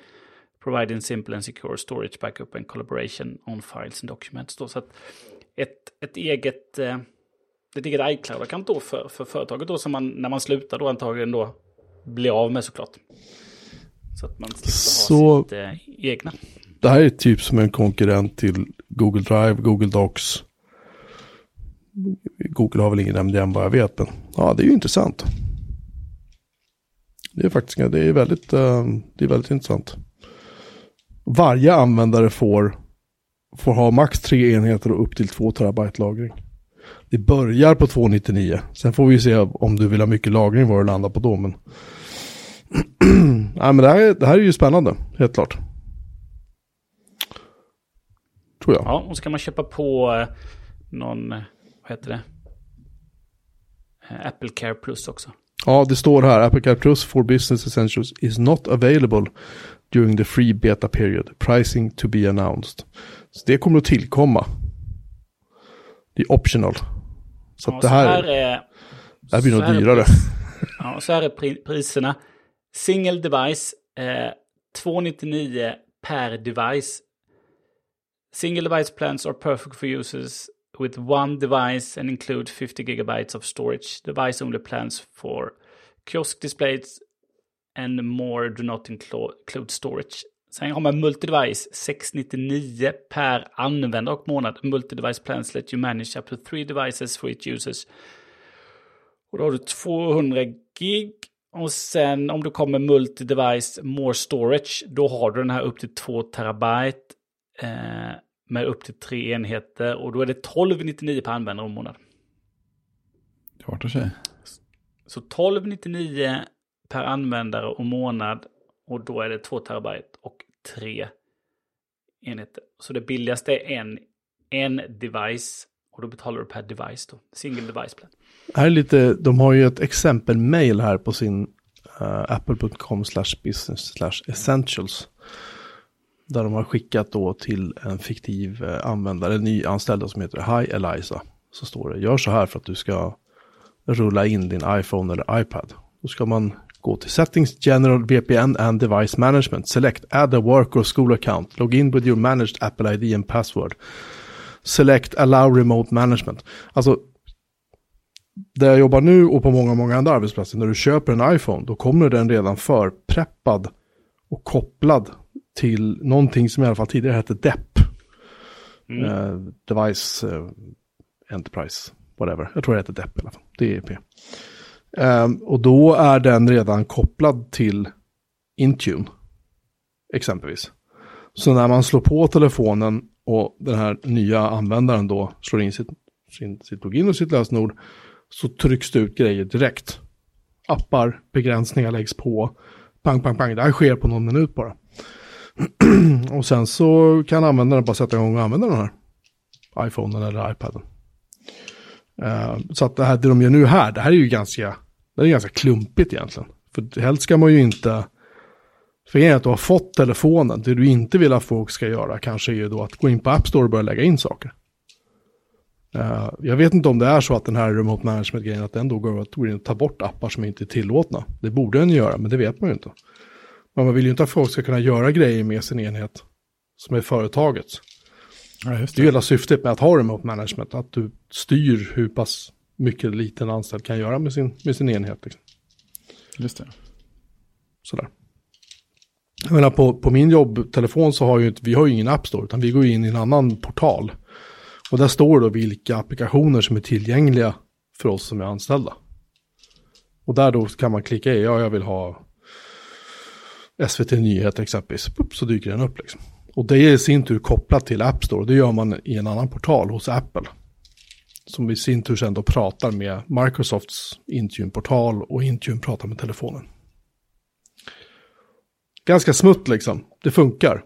providing simple and secure storage, backup and collaboration on files and documents. Då, så att ett, ett eget, uh, ett eget iCloud-account då för, för företaget då som man, när man slutar då antagligen då blir av med såklart. Så att man slipper Så- ha sitt eh, egna. Det här är typ som en konkurrent till Google Drive, Google Docs. Google har väl ingen MDM vad jag vet, men ja, det är ju intressant. Det är faktiskt det är väldigt, eh, det är väldigt intressant. Varje användare får, får ha max tre enheter och upp till två terabyte lagring. Det börjar på 299. Sen får vi se om du vill ha mycket lagring var du landar på då. Men, Nej, men det, här, är- det här är ju spännande, helt klart. Tror jag. Ja, och så kan man köpa på eh, någon, eh, vad heter det? Eh, Apple Care Plus också. Ja, det står här. Apple Care Plus for Business Essentials is not available during the free beta period. Pricing to be announced. Så det kommer att tillkomma. Det är optional. Så Ja, det här, är, det här blir så nog här dyrare. pris- Ja, så här är pri- priserna. Single device, eh, 299 per device. Single device plans are perfect for users with one device and include 50 gigabytes of storage. Device only plans for kiosk displays and more do not include storage. Sen har man multi-device 699 per användare och månad. Multi-device plans let you manage up to three devices for each users. Och då har du 200 gig. Och sen om du kommer multi-device more storage, då har du den här upp till 2 terabyte. Eh, med upp till tre enheter. Och då är det 1299 per användare och månad. Det var sig. Så 1299 per användare och månad. Och då är det 2 terabyte och 3 enheter. Så det billigaste är en, en device. Och då betalar du per device då. Single device plan. Här är lite, de har ju ett exempel-mail här på sin eh, uh, apple.com slash business slash essentials. Där de har skickat då till en fiktiv uh, användare, en ny anställd som heter Hi Eliza. Så står det, gör så här för att du ska rulla in din iPhone eller iPad. Då ska man gå till Settings, General, VPN and Device Management. Select Add a work or school account. Log in with your managed Apple ID and password. Select Allow Remote Management. Alltså, där jag jobbar nu och på många, många andra arbetsplatser, när du köper en iPhone, då kommer den redan förpreppad och kopplad till någonting som i alla fall tidigare hette DEP. Mm. Eh, device eh, Enterprise, whatever. Jag tror det heter DEP i alla fall. DEP. Ehm, och då är den redan kopplad till Intune, exempelvis. Så när man slår på telefonen och den här nya användaren då slår in sitt, sin, sitt login och sitt lösenord så trycks det ut grejer direkt. Appar, begränsningar läggs på. Pang, pang, pang. Det här sker på någon minut bara. och sen så kan användaren bara sätta igång och använda den här iPhonen eller iPaden. Uh, så att det här, det de gör nu här, det här är ju ganska, det är ganska klumpigt egentligen. För helst ska man ju inte, för är att du har fått telefonen, det du inte vill att folk ska göra kanske är ju då att gå in på App Store och börja lägga in saker. Eh, jag vet inte om det är så att den här remote management-grejen, att den då går att gå in och ta bort appar som inte är tillåtna. Det borde den göra, men det vet man ju inte. Men man vill ju inte att folk ska kunna göra grejer med sin enhet som är företagets. Ja, just Det är ju hela syftet med att ha remote management, att du styr hur pass mycket en liten anställd kan göra med sin, med sin enhet. Liksom. Just det. Sådär. Jag menar på, på min jobbtelefon så har ju vi har ju ingen App Store, utan vi går in i en annan portal. Och där står då vilka applikationer som är tillgängliga för oss som är anställda. Och där då kan man klicka i, ja jag vill ha SVT Nyheter exempelvis, så dyker den upp liksom. Och det är i sin tur kopplat till App Store, det gör man i en annan portal hos Apple. Som i sin tur sen då pratar med Microsofts Intune-portal och Intune pratar med telefonen. Ganska smutt liksom, det funkar.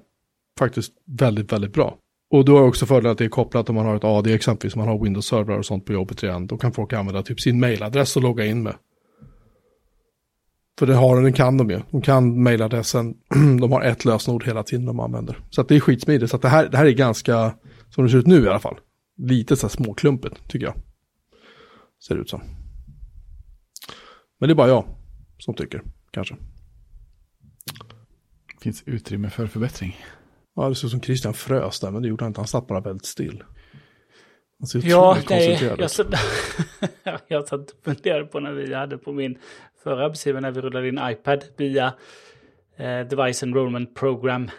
Faktiskt väldigt, väldigt bra. Och då har också fördelen att det är kopplat om man har ett AD exempelvis, om man har Windows-servrar och sånt på jobbet redan. Då kan folk använda typ sin mailadress och logga in med. För det har den kan de ju. De kan mailadressen. De har ett lösenord hela tiden de använder. Så att det är skitsmidigt. Så att det här, det här är ganska, som det ser ut nu i alla fall, lite så här småklumpigt tycker jag. Ser det ut som. Men det är bara jag som tycker, kanske. Finns utrymme för förbättring. Ja, det ser ut som Christian frös där, men det gjorde han inte. Han satt bara väldigt still. Han ser Ja, nej, satt, jag satt och funderade på när vi hade på min förra arbetsgivare när vi rullade in iPad via eh, Device Enrollment Program.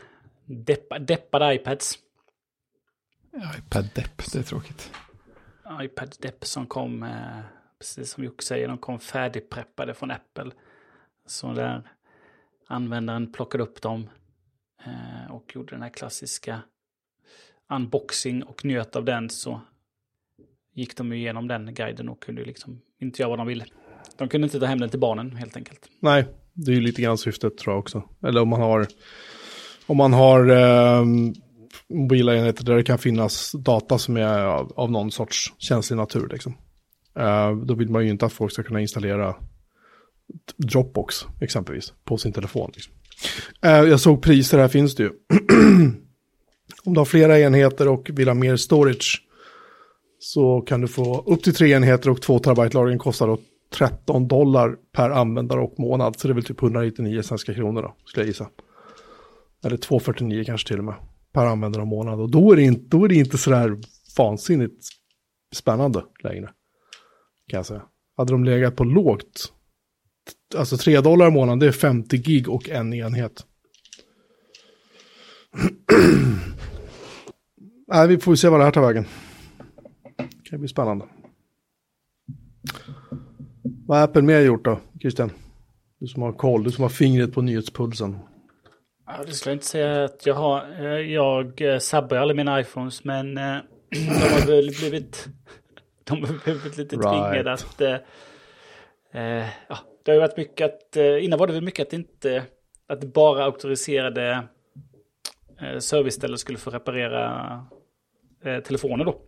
Deppa, deppade iPads. iPad Depp, det är tråkigt. iPad Depp som kom, eh, precis som Jocke säger, de kom färdigpreppade från Apple. Så där användaren plockade upp dem eh, och gjorde den här klassiska unboxing och njöt av den så gick de igenom den guiden och kunde liksom inte göra vad de ville. De kunde inte ta hem den till barnen helt enkelt. Nej, det är ju lite grann syftet tror jag också. Eller om man har, om man har eh, mobila enheter där det kan finnas data som är av, av någon sorts känslig natur. Liksom. Uh, då vill man ju inte att folk ska kunna installera Dropbox exempelvis på sin telefon. Liksom. Uh, jag såg priser, här finns det ju. om du har flera enheter och vill ha mer storage så kan du få upp till tre enheter och två terabyte lagring kostar då 13 dollar per användare och månad. Så det är väl typ 199 svenska kronor då, skulle jag gissa. Eller 249 kanske till och med, per användare och månad. Och då är det inte, då är det inte sådär vansinnigt spännande längre. Kan jag säga. Hade de legat på lågt, alltså 3 dollar i månaden, det är 50 gig och en enhet. Nej, vi får se vad det här tar vägen. Det kan bli spännande. Vad har Apple mer gjort då, Christian? Du som har koll, du som har fingret på nyhetspulsen. Ja, det skulle jag inte säga att jag har. Eh, Jag eh, sabbar alla mina iPhones, men eh, de har väl blivit, de har blivit lite Right. tvingade att... eh, ja, det har ju varit mycket att... Innan var det väl mycket att inte... Att bara auktoriserade serviceställen skulle få reparera telefoner då.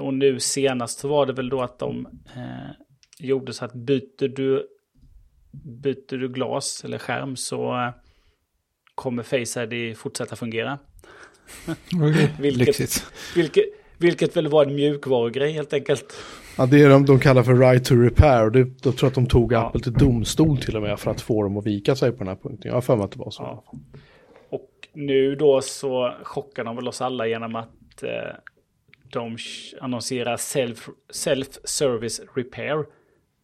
Och nu senast så var det väl då att de eh, gjorde så att byter du, byter du glas eller skärm så kommer Face ID fortsätta fungera. Vilket- Lyxigt. Vilket, vilket väl var en mjukvarugrej helt enkelt. Ja, det är de, de kallar för right to repair. Det, då tror jag att de tog Ja. Apple till domstol till och med för att få dem att vika sig på den här punkten. Jag har för mig att det var så. Ja. Och nu då så chockar de väl oss alla genom att eh, de annonserar self, self-service repair.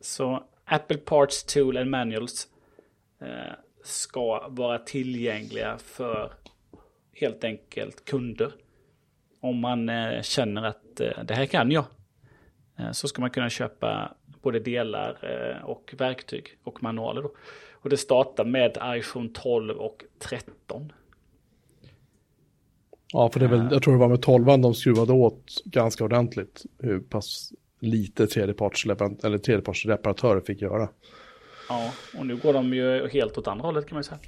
Så Apple Parts Tool and Manuals eh, ska vara tillgängliga för helt enkelt kunder. Om man eh, känner att eh, det här kan jag. Eh, så ska man kunna köpa både delar och verktyg och manualer. Då. Och det startar med iPhone 12 och 13. Ja, för det är väl, jag tror det var med 12 de skruvade åt ganska ordentligt hur pass lite tredjeparts, eller tredjepartsreparatörer fick göra. Ja, och nu går de ju helt åt andra hållet kan man ju säga.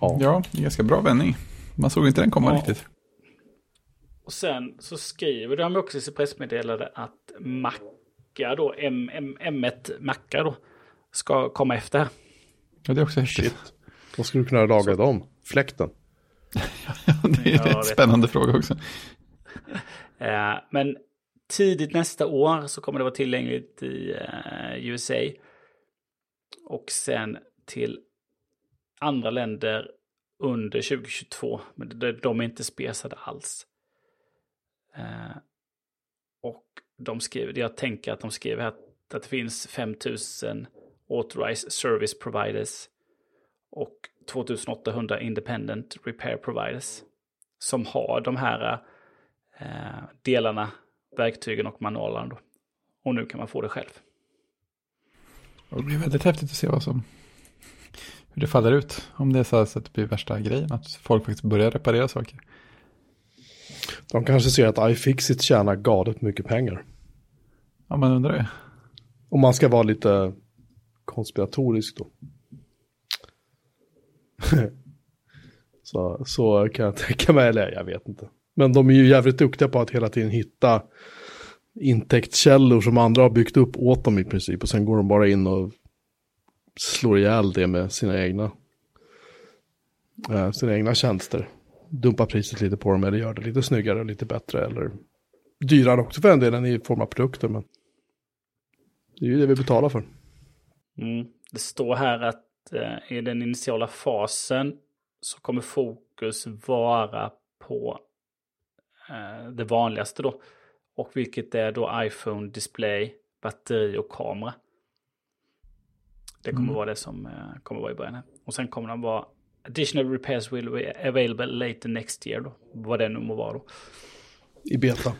Ja. Ja, det är ganska bra vändning. Man såg inte den komma Ja. riktigt. Och sen så skriver de också i sitt pressmeddelande att Macka då, M, M, M1 Macka då, ska komma efter. Ja, det är också häftigt. Shit. Vad skulle du kunna laga dem? Fläkten? det är Ja, en spännande fråga också. Eh, men tidigt nästa år så kommer det vara tillgängligt i eh, USA. Och sen till andra länder under 2022. Men de, är inte spesade alls. Eh, och de skriver, jag tänker att de skriver att, att det finns 5000 authorized service providers och 2800 independent repair providers som har de här eh, delarna, verktygen och manualerna. Då. Och nu kan man få det själv. Och det blir väldigt häftigt att se vad som, hur det faller ut. Om det är så här så att det blir värsta grejen, att folk faktiskt börjar reparera saker. De kanske ser att iFixit tjänar galet mycket pengar. Ja, man undrar ju. Om man ska vara lite konspiratorisk då. så, så kan jag tänka mig, eller jag vet inte. Men de är ju jävligt duktiga på att hela tiden hitta intäktskällor som andra har byggt upp åt dem i princip. Och sen går de bara in och slår ihjäl det med sina egna, eh, sina egna tjänster. Dumpar priset lite på dem eller gör det lite snyggare och lite bättre eller dyrare också för en delen i form av produkter. Men det är ju det vi betalar för. Mm. Det står här att eh, i den initiala fasen så kommer fokus vara på eh, det vanligaste då. Och vilket är då iPhone, display, batteri och kamera. Det kommer mm. vara det som eh, kommer vara i början. Här. Och sen kommer de vara additional repairs will be available later next year då. Vad det nu må vara då. I beta.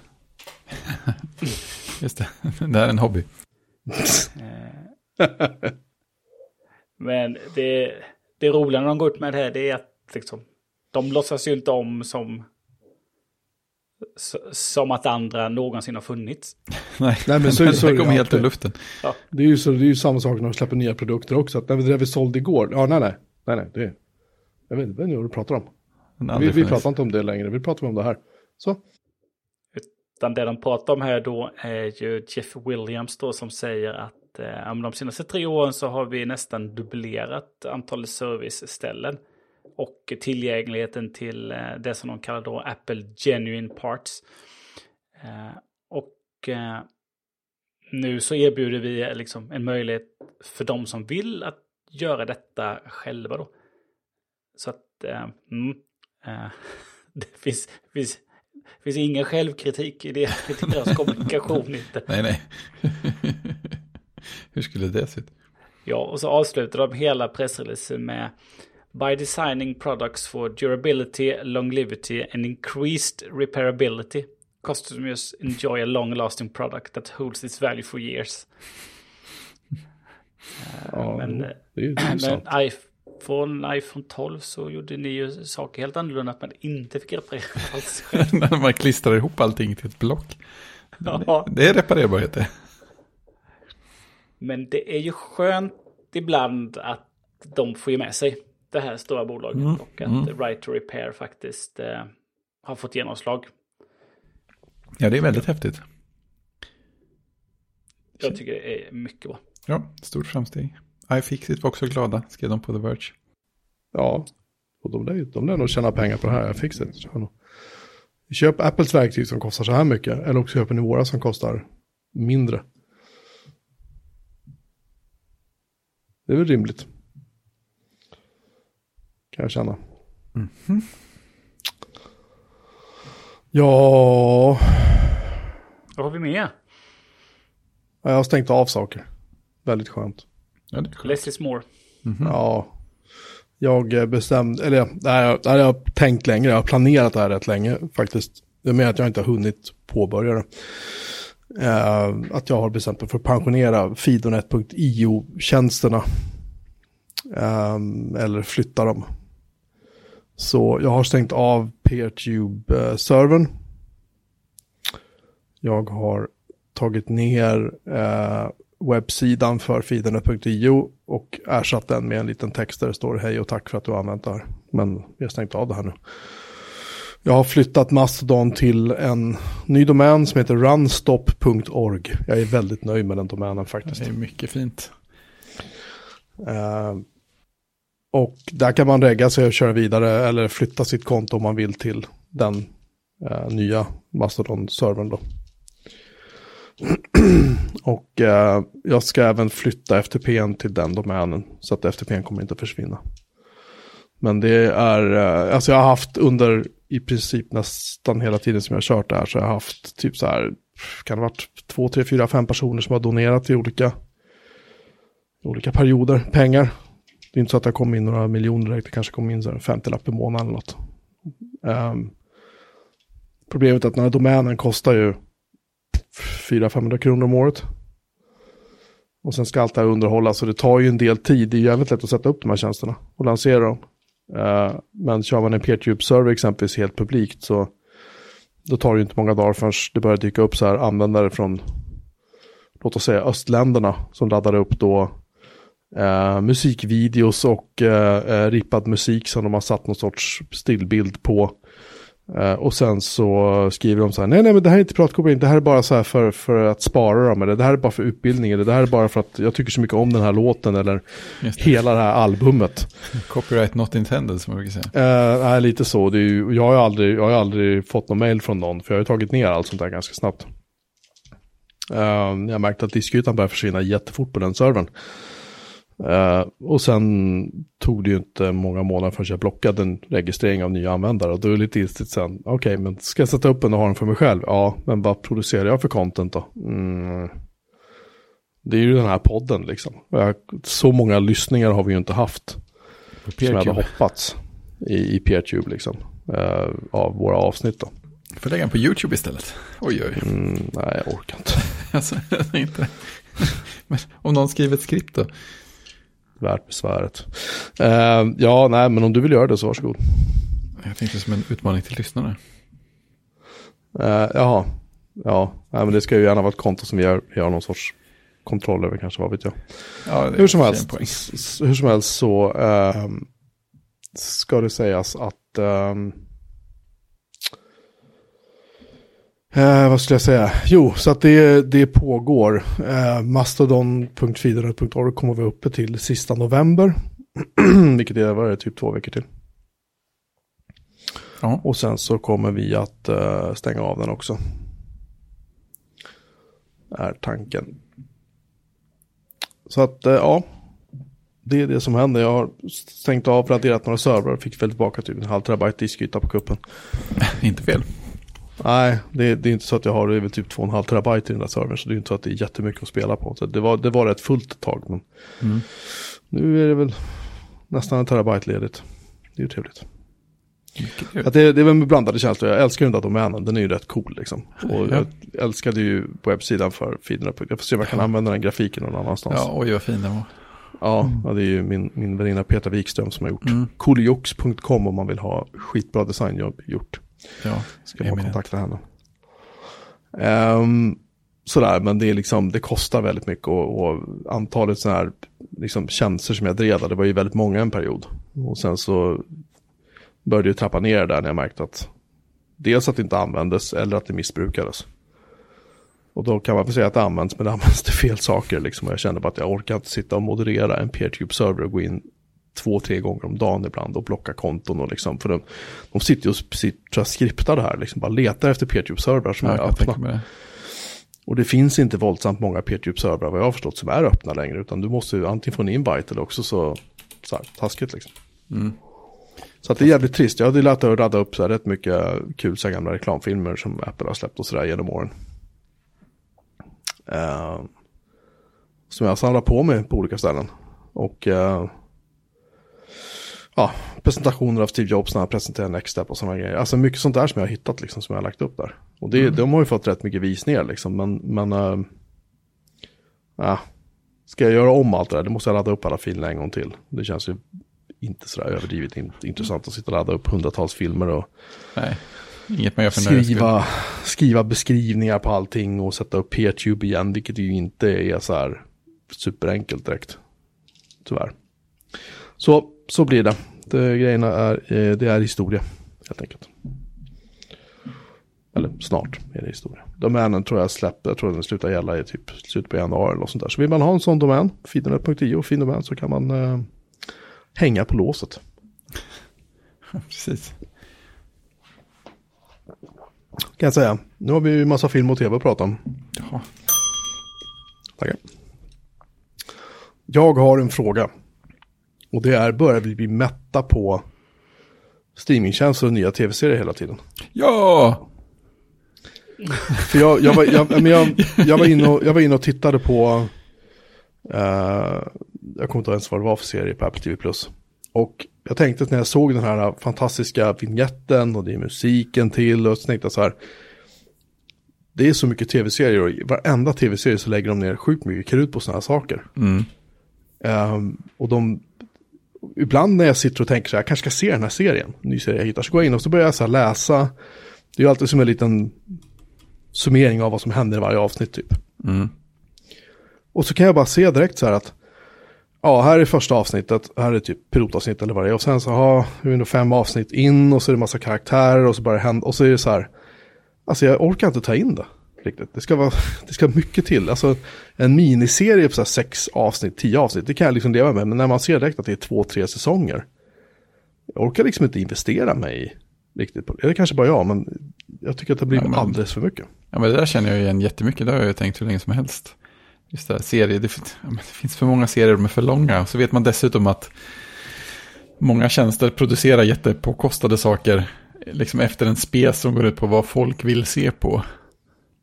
Just det, det här är en hobby. Eh, men det, det roliga när de går ut med det här det är att liksom, de låtsas ju inte om som som att andra någonsin har funnits. Nej, nej men så, så det kommer helt ur luften. Ja. Det, är ju så, det är ju samma sak när de släpper nya produkter också. Att, det där vi sålde igår, ja nej nej, nej nej, det, jag vet inte vad du pratar om. Vi, vi pratar inte om det längre, vi pratar om det här. Så. Utan det de pratar om här då är ju Jeff Williams då som säger att eh, de senaste tre åren så har vi nästan dubblerat antalet serviceställen. Och tillgängligheten till eh, det som de kallar då Apple Genuine Parts. Eh, och eh, nu så erbjuder vi liksom en möjlighet för de som vill att göra detta själva då. Så att mm, det finns, finns det finns ingen självkritik i, det, i deras kommunikation inte. Nej, nej. Hur skulle det se ut? Ja, och så avslutar de hela pressreleasen med By designing products for durability, longevity and increased repairability, customers enjoy a long-lasting product that holds its value for years. Ja, men, det är ju men iPhone, iPhone 12 så gjorde ni ju saker helt annorlunda att man inte fick reparera alls När man klistrar ihop allting till ett block. Ja. Det är reparerbarhet det. Men det är ju skönt ibland att de får ju med sig det här stora bolaget mm. och att mm. Right to Repair faktiskt eh, har fått genomslag. Ja, det är väldigt häftigt. Jag tycker det är mycket bra. Ja, stort framsteg. iFixit var också glada, skrev de på The Verge. Ja, och de lär, de lär nog tjäna pengar på det här iFixit. Köp Apples verktyg som kostar så här mycket, eller också köper ni våra som kostar mindre. Det är väl rimligt. Kan jag känna. Mm -hmm. Ja... Vad har vi med? Jag har stängt av saker. Väldigt skönt. Ja, det Less is more. Mm -hmm. Ja. Jag bestämde, eller nej, jag, jag har tänkt längre, jag har planerat det här rätt länge faktiskt. Det med att jag inte har hunnit påbörja det. Uh, att jag har bestämt mig för att pensionera Fidonet.io-tjänsterna. Um, eller flytta dem. Så jag har stängt av PeerTube-servern. Jag har tagit ner eh, webbsidan för fidernet.io och ersatt den med en liten text där det står hej och tack för att du har använt det här. Men vi har stängt av det här nu. Jag har flyttat Mastodon till en ny domän som heter runstop.org. Jag är väldigt nöjd med den domänen faktiskt. Det är mycket fint. Uh, och där kan man regga sig och köra vidare eller flytta sitt konto om man vill till den eh, nya Mastodon-servern då. och eh, jag ska även flytta FTPn till den domänen så att FTPn kommer inte försvinna. Men det är, eh, alltså jag har haft under i princip nästan hela tiden som jag har kört det här så jag har haft typ så här, kan det ha varit två, tre, fyra, fem personer som har donerat i olika, olika perioder pengar det är inte så att det kommer in några miljoner direkt, det kanske kommer in en 50 lapp i månaden eller något. Um, problemet är att den här domänen kostar ju 400-500 kronor om året. Och sen ska allt det här underhållas och det tar ju en del tid. Det är jävligt lätt att sätta upp de här tjänsterna och lansera dem. Uh, men kör man en PeerTube-server exempelvis helt publikt så då tar det ju inte många dagar förrän det börjar dyka upp så här användare från låt oss säga östländerna som laddar upp då Uh, musikvideos och uh, uh, rippad musik som de har satt någon sorts stillbild på. Eh, och sen så skriver de så här, nej nej men det här är inte piratkopiering, det här är bara så här för, för att spara dem, eller det här är bara för utbildning, eller det här är bara för att jag tycker så mycket om den här låten, eller hela det här albumet. Copyright not intended som man brukar säga. Eh, nej, lite så. Det är ju, jag, har aldrig, jag har aldrig fått någon mail från någon, för jag har ju tagit ner allt sånt där ganska snabbt. Eh, jag har märkt att diskytan börjar försvinna jättefort på den servern. Eh, och sen tog det ju inte många månader förrän jag blockade en registrering av nya användare. Och då är det lite ilstigt sen, okej, men ska jag sätta upp den och ha den för mig själv? Ja, men vad producerar jag för content då? Mm. Det är ju den här podden liksom. Jag, så många lyssningar har vi ju inte haft som jag hade hoppats i, i PeerTube liksom. eh, av våra avsnitt då. Får lägga den på YouTube istället. Oj, oj. Mm, nej, jag orkar inte. Alltså, inte. Men om någon skriver ett skript då? Värt besväret. Eh, ja, nej, men om du vill göra det så varsågod. Jag tänkte som en utmaning till lyssnarna. Eh, jaha, ja, nej, men det ska ju gärna vara ett konto som vi har, vi har någon sorts kontroll över kanske, vad vet jag. Ja, Hur som helst, hur som helst så ehm, ska det sägas att ehm, eh, vad skulle jag säga? Jo, så att det, det pågår. Eh, Mastodon.fidernet.org kommer vi uppe till sista november. Vilket är, vad är det, typ två veckor till. Ja, Och sen så kommer vi att eh, stänga av den också. Är tanken. Så att, eh, ja. Det är det som händer. Jag har stängt av, raderat några servrar fick väl tillbaka typ en halv terabyte diskyta på kuppen. inte fel. Nej, det, det är inte så att jag har det är väl typ 2,5 terabyte i den där servern. Så det är inte så att det är jättemycket att spela på. Så det, var, det var rätt fullt ett tag. Men Mm. nu är det väl nästan en terabyte ledigt. Det är ju trevligt. Att det, det är väl med blandade känslor. Jag älskar den där domänen. Den är ju rätt cool liksom. Och Ja. jag älskade ju webbsidan för feederna. Jag får se om jag kan använda den grafiken någon annanstans. Ja, oj vad fin den var. Ja, ja, det är ju min, min väninna Petra Wikström som har gjort. Mm. Cooljox.com om man vill ha skitbra designjobb gjort. Ja, Ska eminent. kontakta henne. Um, sådär, men det är liksom, det kostar väldigt mycket och, och antalet sådana här liksom, tjänster som jag drev, det var ju väldigt många en period. Och sen så började jag trappa ner där när jag märkte att dels att det inte användes eller att det missbrukades. Och då kan man väl säga att det används, men det används till fel saker liksom. Och jag kände bara att jag orkar inte sitta och moderera en PeerTube-server och gå in två, tre gånger om dagen ibland och blocka konton och liksom. För de, de sitter ju och sitter skriptar det här, liksom bara letar efter PeerTube-servrar som Ja, är öppna. mig. Och det finns inte våldsamt många PeerTube-servrar vad jag har förstått som är öppna längre. Utan du måste ju antingen få en invite eller också så, så här, taskigt liksom. Mm. Så att det är jävligt trist. Jag hade lärt att radda upp så här rätt mycket kul så här gamla reklamfilmer som Apple har släppt och sådär genom åren. Eh, som jag samlar på mig på olika ställen. Och eh, ja, presentationer av Steve Jobs när han presenterar Next Step och sådana grejer. Alltså mycket sånt där som jag har hittat liksom som jag har lagt upp där. Och det, de har ju fått rätt mycket visningar liksom. Men, men ja, ska jag göra om allt det där, då måste jag ladda upp alla filerna en gång till. Det känns ju inte sådär överdrivet in, intressant att sitta och ladda upp hundratals filmer och Nej, inget man gör för skriva, skriva beskrivningar på allting och sätta upp PeerTube igen, vilket ju inte är så här superenkelt direkt. Tyvärr. Så, så blir det. Det grejerna är, eh, det är historia, helt enkelt. Eller snart är det historia. Domänen tror jag släpper, jag tror den slutar gälla i typ slutet på januari eller sånt där. Så vill man ha en sån domän, fidernet.io, fin domän, så kan man eh, hänga på låset. Precis. Kan jag säga. Nu har vi ju massa film och tv att prata om. Jaha. Tackar. Jag har en fråga. Och det är, börjar vi bli mätta på streamingtjänster och nya tv-serier hela tiden? Ja! För jag, jag, var, jag, men jag, jag, var inne och, jag var inne och tittade på, eh, jag kommer inte ens vad det var för serie på Apple TV+. Och jag tänkte att när jag såg den här fantastiska vignetten och det är musiken till och så tänkte jag så här. Det är så mycket tv-serier och i varenda tv-serie så lägger de ner sjukt mycket krut på sådana här saker. Mm. Ehm, och de, ibland när jag sitter och tänker så här, jag kanske ska se den här serien, ny serie jag hittar, så går jag in och så börjar jag så läsa. Det är ju alltid som en liten summering av vad som händer i varje avsnitt typ. Mm. Och så kan jag bara se direkt så här att ja, här är första avsnittet, här är typ pilotavsnitt eller vad det är. Och sen så har vi nog fem avsnitt in och så är det massa karaktärer och så bara hända, och så är det så här, alltså jag orkar inte ta in det riktigt. Det ska vara, det ska mycket till. Alltså en miniserie på så sex avsnitt, tio avsnitt, det kan jag liksom leva med. Men när man ser direkt att det är två, tre säsonger, jag orkar liksom inte investera mig i riktigt. På är kanske bara jag, men jag tycker att det blir Ja, men- alldeles för mycket. Ja, men det där känner jag igen jättemycket. Det har jag ju tänkt hur länge som helst. Just det här, serier. Det, ja, det finns för många serier som är för långa. Så vet man dessutom att många tjänster producerar jättepåkostade saker. Liksom efter en spes som går ut på vad folk vill se på.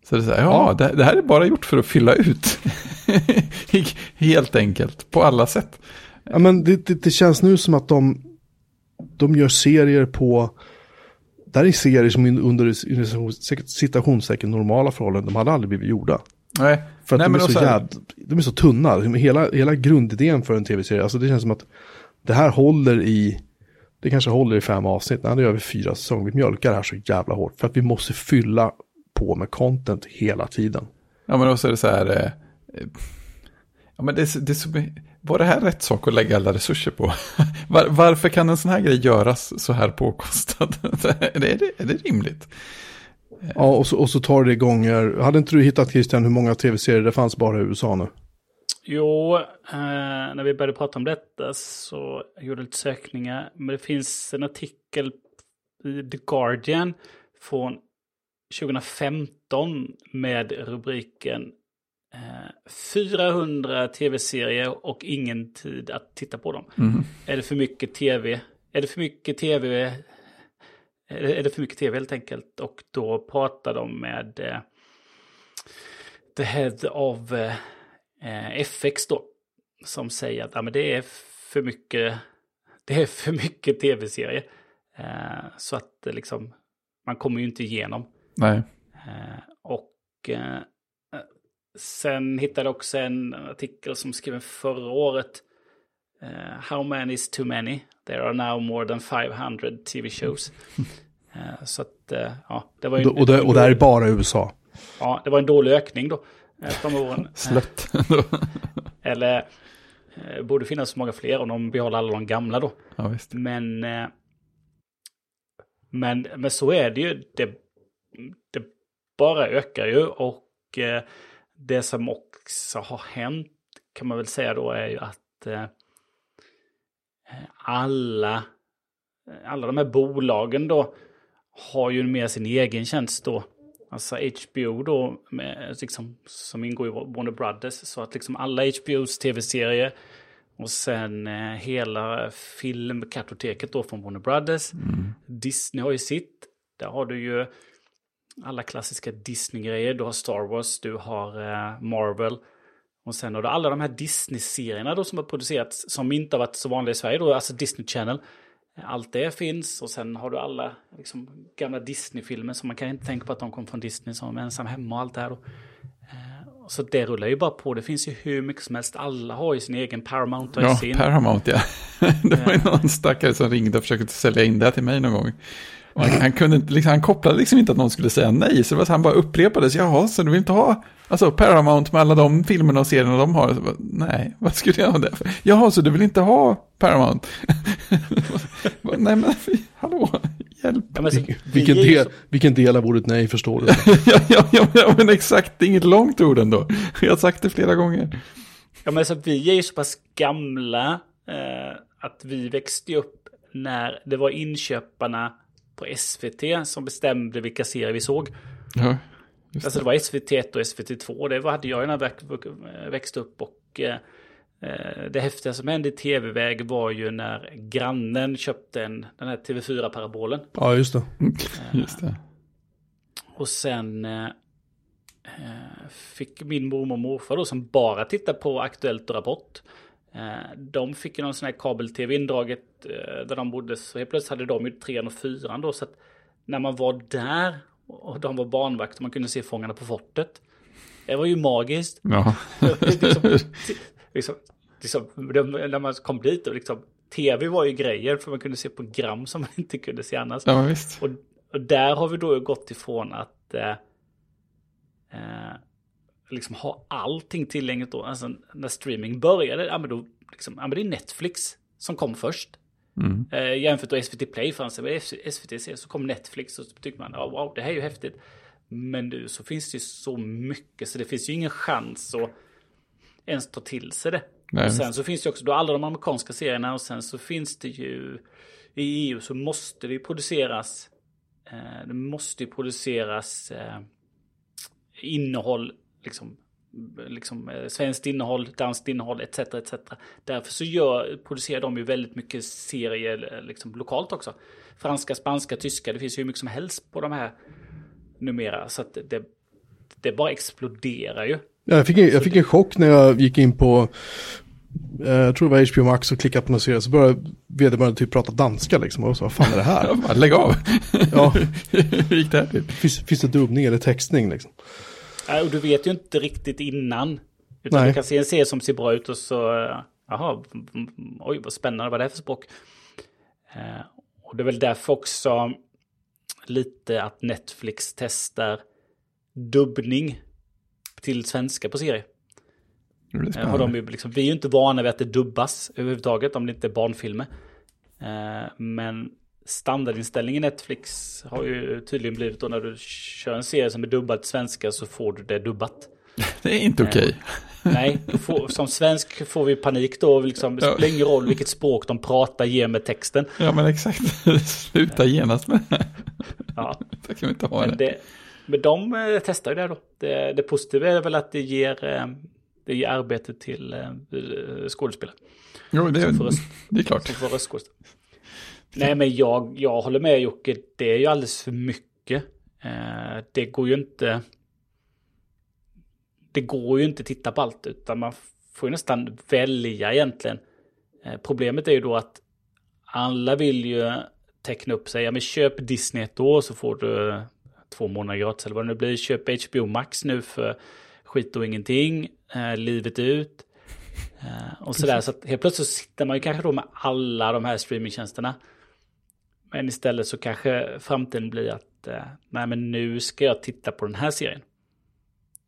Så det är så här, ja, Ja. Det, det här är bara gjort för att fylla ut. Helt enkelt, på alla sätt. Ja, men det, det, det känns nu som att de, de gör serier på, där är serier som under citationstecken normala förhållanden, de hade aldrig blivit gjorda. Nej, För att Nej, de, är så så här- jäd, de är så tunna. Hela, hela grundidén för en tv-serie, alltså det känns som att det här håller i, det kanske håller i fem avsnitt, nej det gör vi fyra säsonger. Vi mjölkar det här så jävla hårt. För att vi måste fylla på med content hela tiden. Ja, men också är det så här. eh, eh, Ja, men det är, så- det var det här rätt sak att lägga alla resurser på? Var, varför kan en sån här grej göras så här påkostad? är, det, är, det, rimligt? Ja, och så, och så tar det gånger, hade inte du hittat Christian hur många tv-serier det fanns bara i USA nu? Jo, eh, när vi började prata om detta så jag gjorde lite sökningar. Men det finns en artikel i The Guardian från 2015 med rubriken eh, 400 tv-serier och ingen tid att titta på dem. Mm. Är det för mycket tv? Är det för mycket tv? Är det, för mycket tv helt enkelt? Och då pratar de med eh, the head of eh, eh, FX då. Som säger att ja, men det är för mycket, det är för mycket tv-serier. Eh, så att eh, liksom, man kommer ju inte igenom. Nej. Eh, och eh, sen hittade jag också en artikel som skrev förra året. Eh, How many is too many? There are now more than 500 tv shows. Så att, ja, det var ju Och det, och det är bara USA. ja, det var en dålig ökning då. åren. Slött. Eller borde finnas många fler om de behåller alla de gamla då. ja. Men, men, men så är det ju. Det, det bara ökar ju och eh, det som också har hänt kan man väl säga då är ju att eh, alla, alla de här bolagen då har ju med sin egen tjänst då. Alltså HBO då, med, liksom, som ingår i Warner Brothers. Så att liksom alla HBOs tv-serier och sen eh, hela filmkartoteket då från Warner Brothers. Disney har ju sitt. Där har du ju alla klassiska Disney-grejer. Du har Star Wars, du har eh, Marvel. Och sen har du alla de här Disney-serierna då som har producerats som inte har varit så vanliga i Sverige då, alltså Disney Channel. Allt det finns och sen har du alla liksom, gamla Disney-filmer som man kan inte tänka på att de kom från Disney som ensam hemma och allt det här då. Eh, Så det rullar ju bara på. Det finns ju hur mycket som helst. Alla har ju sin egen Paramount Ja, sin. Paramount ja. Det var ju någon stackare som ringde och försökte sälja in det till mig någon gång. Han, han, kunde inte, liksom, han kopplade liksom inte att någon skulle säga nej, så det var så han bara upprepade, så jaha, så du vill inte ha alltså, Paramount med alla de filmerna och serierna de har? Så bara, nej, vad skulle jag ha det för? Jaha, så du vill inte ha Paramount? Bara, nej men, hallå, hjälp. Ja, men så, vi Vilken del, så- vilken del av ordet nej förstår du? ja, ja, ja, ja, men exakt, det är inget långt ord ändå. Jag har sagt det flera gånger. Ja, men så vi är ju så pass gamla eh, att vi växte upp när det var inköparna på SVT som bestämde vilka serier vi såg. Ja, just Alltså det var SVT1 och SVT2. Det var- hade jag när jag väx- växte upp. Och eh, eh, det häftiga som hände i tv-väg var ju när grannen köpte en, den här TV4-parabolen. Ja, just det. just det. Och sen eh, eh, fick min mormor och morfar då som bara tittar på Aktuellt och Rapport. Eh, de fick ju någon sån här kabel-tv indraget eh, där de bodde. Så helt plötsligt hade de ju trean och fyran då. Så att när man var där och de var barnvakt och man kunde se Fångarna på fortet. Det var ju magiskt. Ja. liksom, liksom, liksom, när man kom dit och liksom, tv var ju grejer för man kunde se program som man inte kunde se annars. ja. Och, och där har vi då gått ifrån att eh, eh, liksom ha allting tillgängligt då. Alltså när streaming började, ja men då, liksom, ja men det är Netflix som kom först. Mm. Eh, jämfört med SVT Play fanns det, SVT C så kom Netflix och så tyckte man, ja wow, det här är ju häftigt. Men nu så finns det ju så mycket så det finns ju ingen chans att ens ta till sig det. Nej. Och sen så finns det också då alla de amerikanska serierna och sen så finns det ju i EU så måste det ju produceras eh, det måste ju produceras eh, innehåll liksom liksom eh, svenskt innehåll, danskt innehåll etc. etc. Därför så gör, producerar de ju väldigt mycket serier eh, liksom, lokalt också. Franska, spanska, tyska, det finns ju hur mycket som helst på de här numera. Så att det, det bara exploderar ju. Ja, jag, fick en, jag fick en chock när jag gick in på, eh, jag tror det var HBO Max och klickade på någon serie, så började vederbörande typ prata danska liksom. Och så, vad fan är det här? Lägg av. Ja. Hur gick det här till? finns, finns det dubbning eller textning liksom? Och du vet ju inte riktigt innan. Utan Nej. du kan se en serie som ser bra ut och så, eh, jaha, oj vad spännande, vad är det för språk? Eh, och det är väl därför också lite att Netflix testar dubbning till svenska på. Det blir Eh, Har de ju liksom, vi är ju inte vana vid att det dubbas överhuvudtaget om det inte är barnfilmer. Men standardinställningen i Netflix har ju tydligen blivit då när du kör en serie som är dubbad till svenska så får du det dubbat. Det är inte okej. Nej, du får, som svensk får vi panik då. Liksom, det spelar ingen roll vilket språk de pratar, ger med texten. Ja, men exakt. Sluta genast med det. Ja, Så kan vi inte ha men, det. det, men de eh, testar ju det då. Det, det positiva är väl att det ger, eh, det ger arbete till eh, skådespelare. Jo, det, är, det är klart. som får röstskådespelare. Nej, men jag, jag håller med Jocke. Det är ju alldeles för mycket. Eh, det går ju inte... Det går ju inte att titta på allt, utan man får ju nästan välja egentligen. Eh, problemet är ju då att alla vill ju teckna upp sig. Ja, men köp Disney ett år så får du två månader gratis eller vad det nu blir. Köp HBO Max nu för skit och ingenting. Eh, livet ut. Eh, och sådär. Så att helt plötsligt så sitter man ju kanske då med alla de här streamingtjänsterna. Men istället så kanske framtiden blir att eh, nej men nu ska jag titta på den här serien.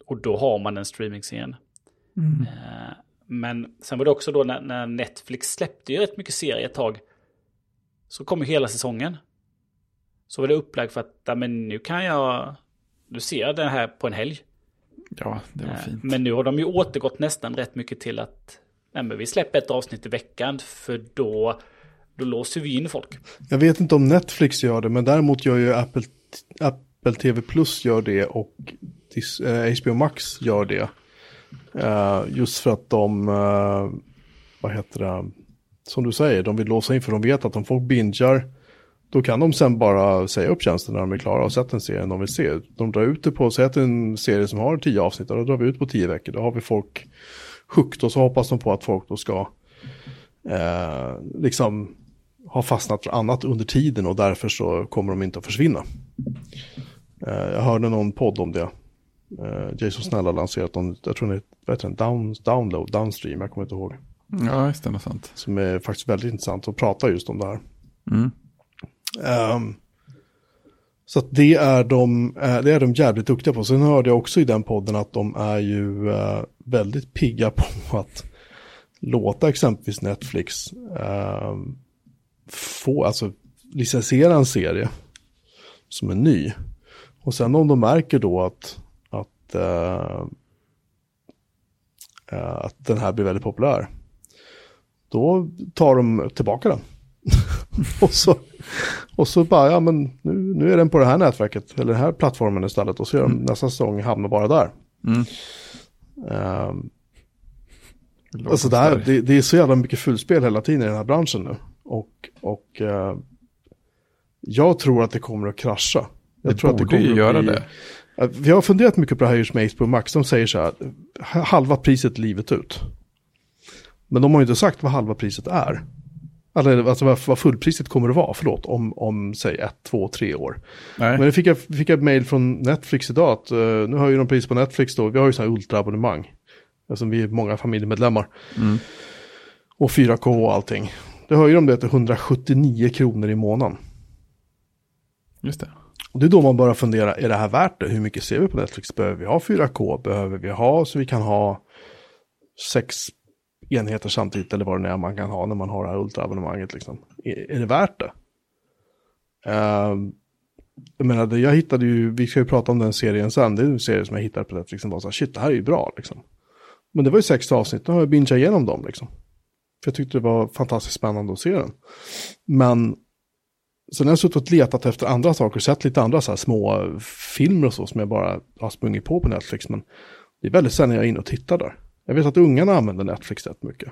Och då har man den streamingserien. Eh, men sen var det också då när, när Netflix släppte ju rätt mycket serier ett tag. Så kom ju hela säsongen. Så var det upplagt för att men nu kan jag, nu ser jag den här på en helg. Ja, det var Eh, fint. Men nu har de ju återgått nästan rätt mycket till att nej, men vi släpper ett avsnitt i veckan för då, då låser vi in folk. Jag vet inte om Netflix gör det, men däremot gör ju Apple, Apple TV Plus gör det och HBO eh, Max gör det. Eh, just för att de, eh, vad heter det, som du säger, de vill låsa in för de vet att om folk bingar, då kan de sen bara säga upp tjänsten när de är klara och sett en serie de vill se. De drar ut det på, säg att det är en serie som har tio avsnitt, och då drar vi ut på tio veckor, då har vi folk hooked och så hoppas de på att folk då ska eh, liksom har fastnat för annat under tiden och därför så kommer de inte att försvinna. Eh, jag hörde någon podd om det. Eh, Jason Snell har lanserat någon, jag tror det heter den, down, download, downstream, jag kommer inte ihåg. Ja, just det, sånt. Som är faktiskt väldigt intressant och pratar just om det här. Mm. Ehm, så att det är, de, eh, det är de jävligt duktiga på. Sen hörde jag också i den podden att de är ju väldigt pigga på att låta exempelvis Netflix ehm, få, alltså licensiera en serie som är ny. Och sen om de märker då att, att, eh, att den här blir väldigt populär, då tar de tillbaka den. och, så, och så bara, ja men nu, nu är den på det här nätverket, eller den här plattformen istället, och så gör de nästa säsong hamnar bara där. Mm. Låter Alltså det, här, det, det är så jävla mycket fulspel hela tiden i den här branschen nu. Och, och eh, jag tror att det kommer att krascha. Jag Det tror att det borde kommer ju göra bli, det. Vi har funderat mycket på det här just med HBO Max. De säger så här, halva priset livet ut. Men de har ju inte sagt vad halva priset är. Eller alltså vad, fullpriset kommer att vara, förlåt, om, om säg ett, två, tre år. Nej. Men jag fick jag, fick jag ett mail från Netflix idag att eh, nu höjer de pris på Netflix då. Vi har ju så här ultraabonnemang. Alltså vi är många familjemedlemmar. Mm. Och 4K och allting. Då höjer de det till 179 kronor i månaden. Just det. Och det är då man börjar fundera, är det här värt det? Hur mycket ser vi på Netflix? Behöver vi ha 4K? Behöver vi ha så vi kan ha sex enheter samtidigt eller vad det är man kan ha när man har det här ultraabonnemanget liksom. Är, är det värt det? Uh, jag menar, jag hittade ju, vi ska ju prata om den serien sen, det är en serie som jag hittade på Netflix som var så här, shit det här är ju bra liksom. Men det var ju sex avsnitt, nu har jag bingeat igenom dem liksom. För jag tyckte det var fantastiskt spännande att se den. Men sen har jag suttit och letat efter andra saker, sett lite andra så här små filmer och så som jag bara har sprungit på på Netflix. Men det är väldigt sällan jag är inne och tittar där. Jag vet att ungarna använder Netflix rätt mycket.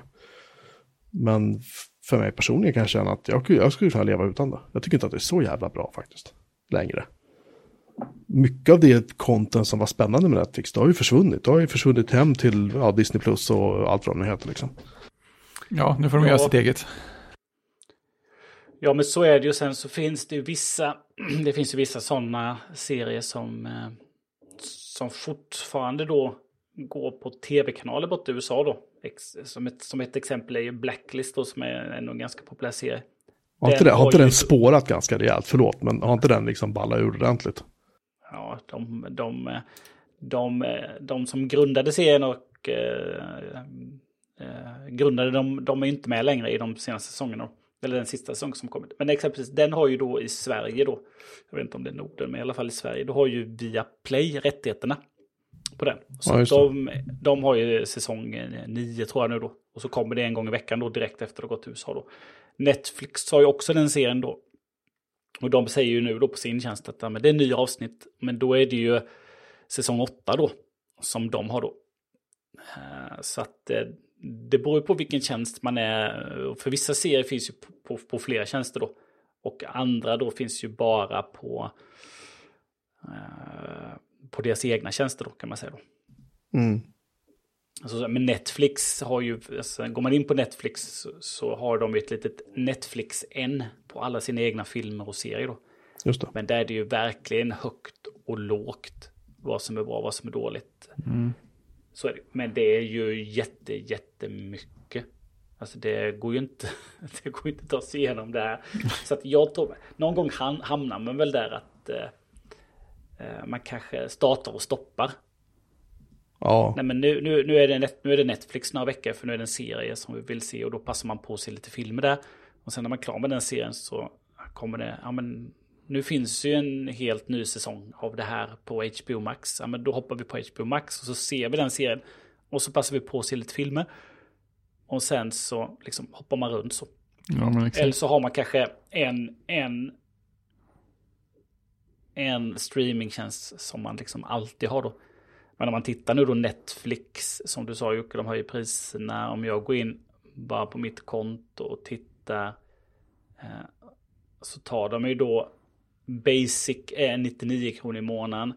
Men för mig personligen kan jag känna att jag, jag skulle kunna leva utan det. Jag tycker inte att det är så jävla bra faktiskt. Längre. Mycket av det content som var spännande med Netflix, det har ju försvunnit. Det har ju försvunnit hem till ja, Disney Plus och allt vad de heter liksom. Ja, nu får de ja. göra sitt eget. Ja, men så är det ju. Sen så finns det ju vissa, det finns ju vissa sådana serier som, eh, som fortfarande då går på tv-kanaler borta i USA då. Som ett, som ett exempel är ju Blacklist då, som är ändå en ganska populär serie. Har inte, den, har inte den spårat ganska rejält, förlåt, men har inte den liksom ballat ur ordentligt? Ja, de, de, de, de som grundade serien och eh, grundade de, de är inte med längre i de senaste säsongerna. Eller den sista säsongen som kommit. Men exempelvis den har ju då i Sverige då, jag vet inte om det är Norden, men i alla fall i Sverige, då har ju via Play rättigheterna på den. Så ja, de, de har ju säsong 9 tror jag nu då. Och så kommer det en gång i veckan då direkt efter att det gått till USA då. Netflix har ju också den serien då. Och de säger ju nu då på sin tjänst att men det är en ny avsnitt. Men då är det ju säsong 8 då. Som de har då. Eh, så att eh, det beror på vilken tjänst man är. För vissa serier finns ju på, på, på flera tjänster då. Och andra då finns ju bara på eh, på deras egna tjänster då kan man säga då. Mm. Alltså, men Netflix har ju, alltså, går man in på Netflix så, har de ett litet Netflix-N på alla sina egna filmer och serier då. Just det. Men där är det ju verkligen högt och lågt vad som är bra, vad som är dåligt. Mm. Så är det. Men det är ju jätte, jättemycket. Alltså det går ju inte, det går inte att ta sig igenom det här. Så att jag tror, någon gång hamnar man väl där att eh, Eh, man kanske startar och stoppar. Ja. Nej men nu, nu, nu, är det net, nu är det Netflix några veckor för nu är det en serie som vi vill se och då passar man på att se lite filmer där. Och sen när man är klar med den serien så kommer det, ja men nu finns ju en helt ny säsong av det här på HBO Max. Ja men då hoppar vi på HBO Max och så ser vi den serien. Och så passar vi på att se lite filmer. Och sen så liksom hoppar man runt så. Ja, Eller så har man kanske en, en en streamingtjänst som man liksom alltid har då. Men om man tittar nu då Netflix, som du sa Jocke, de höjer priserna. Om jag går in bara på mitt konto och tittar eh, så tar de ju då Basic är 99 kronor i månaden.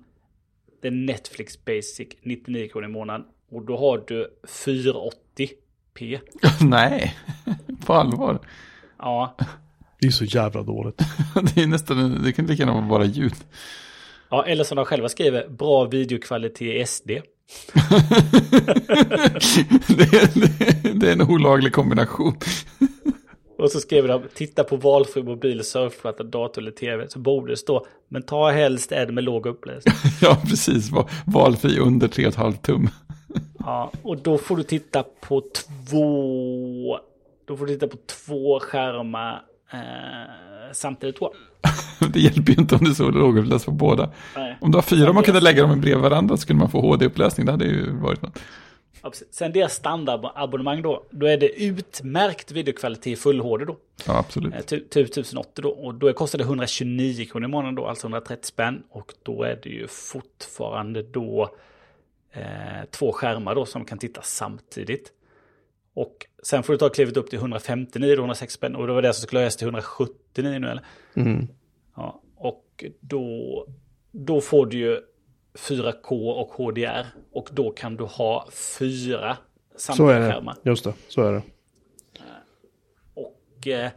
Det är Netflix Basic 99 kronor i månaden. Och då har du 480p. Nej, på allvar. Ja, det är så jävla dåligt. det är nästan, det kan lika gärna vara bara ljud. Ja, eller som de själva skriver, bra videokvalitet i SD. det, är, det, är en olaglig kombination. Och så skriver de, titta på valfri mobil, surfplatta, dator eller tv. Så borde det stå, men ta helst en med låg upplösning. ja, precis. Valfri under 3,5 tum. ja, och då får du titta på två... Då får du titta på två skärmar eh, samtidigt jag. det hjälper ju inte om det är så lågupplöst på båda. Nej. Om du har fyra och man kunde lägga dem bredvid varandra så skulle man få HD-upplösning. Det hade ju varit något. Sen deras standardabonnemang då, då är det utmärkt videokvalitet full HD då. Ja, absolut. Eh, typ 1080 då. Och då kostar det 129 kronor i månaden då, alltså 130 spänn. Och då är det ju fortfarande då eh, två skärmar då som kan titta samtidigt. Och sen får du ta klivet upp till 159, 106 spänn. Och det var det som skulle höjas till 179 nu eller? Mm. Ja, och då, då får du ju 4K och HDR. Och då kan du ha fyra samtliga skärmar. Just det, så är det. Och eh,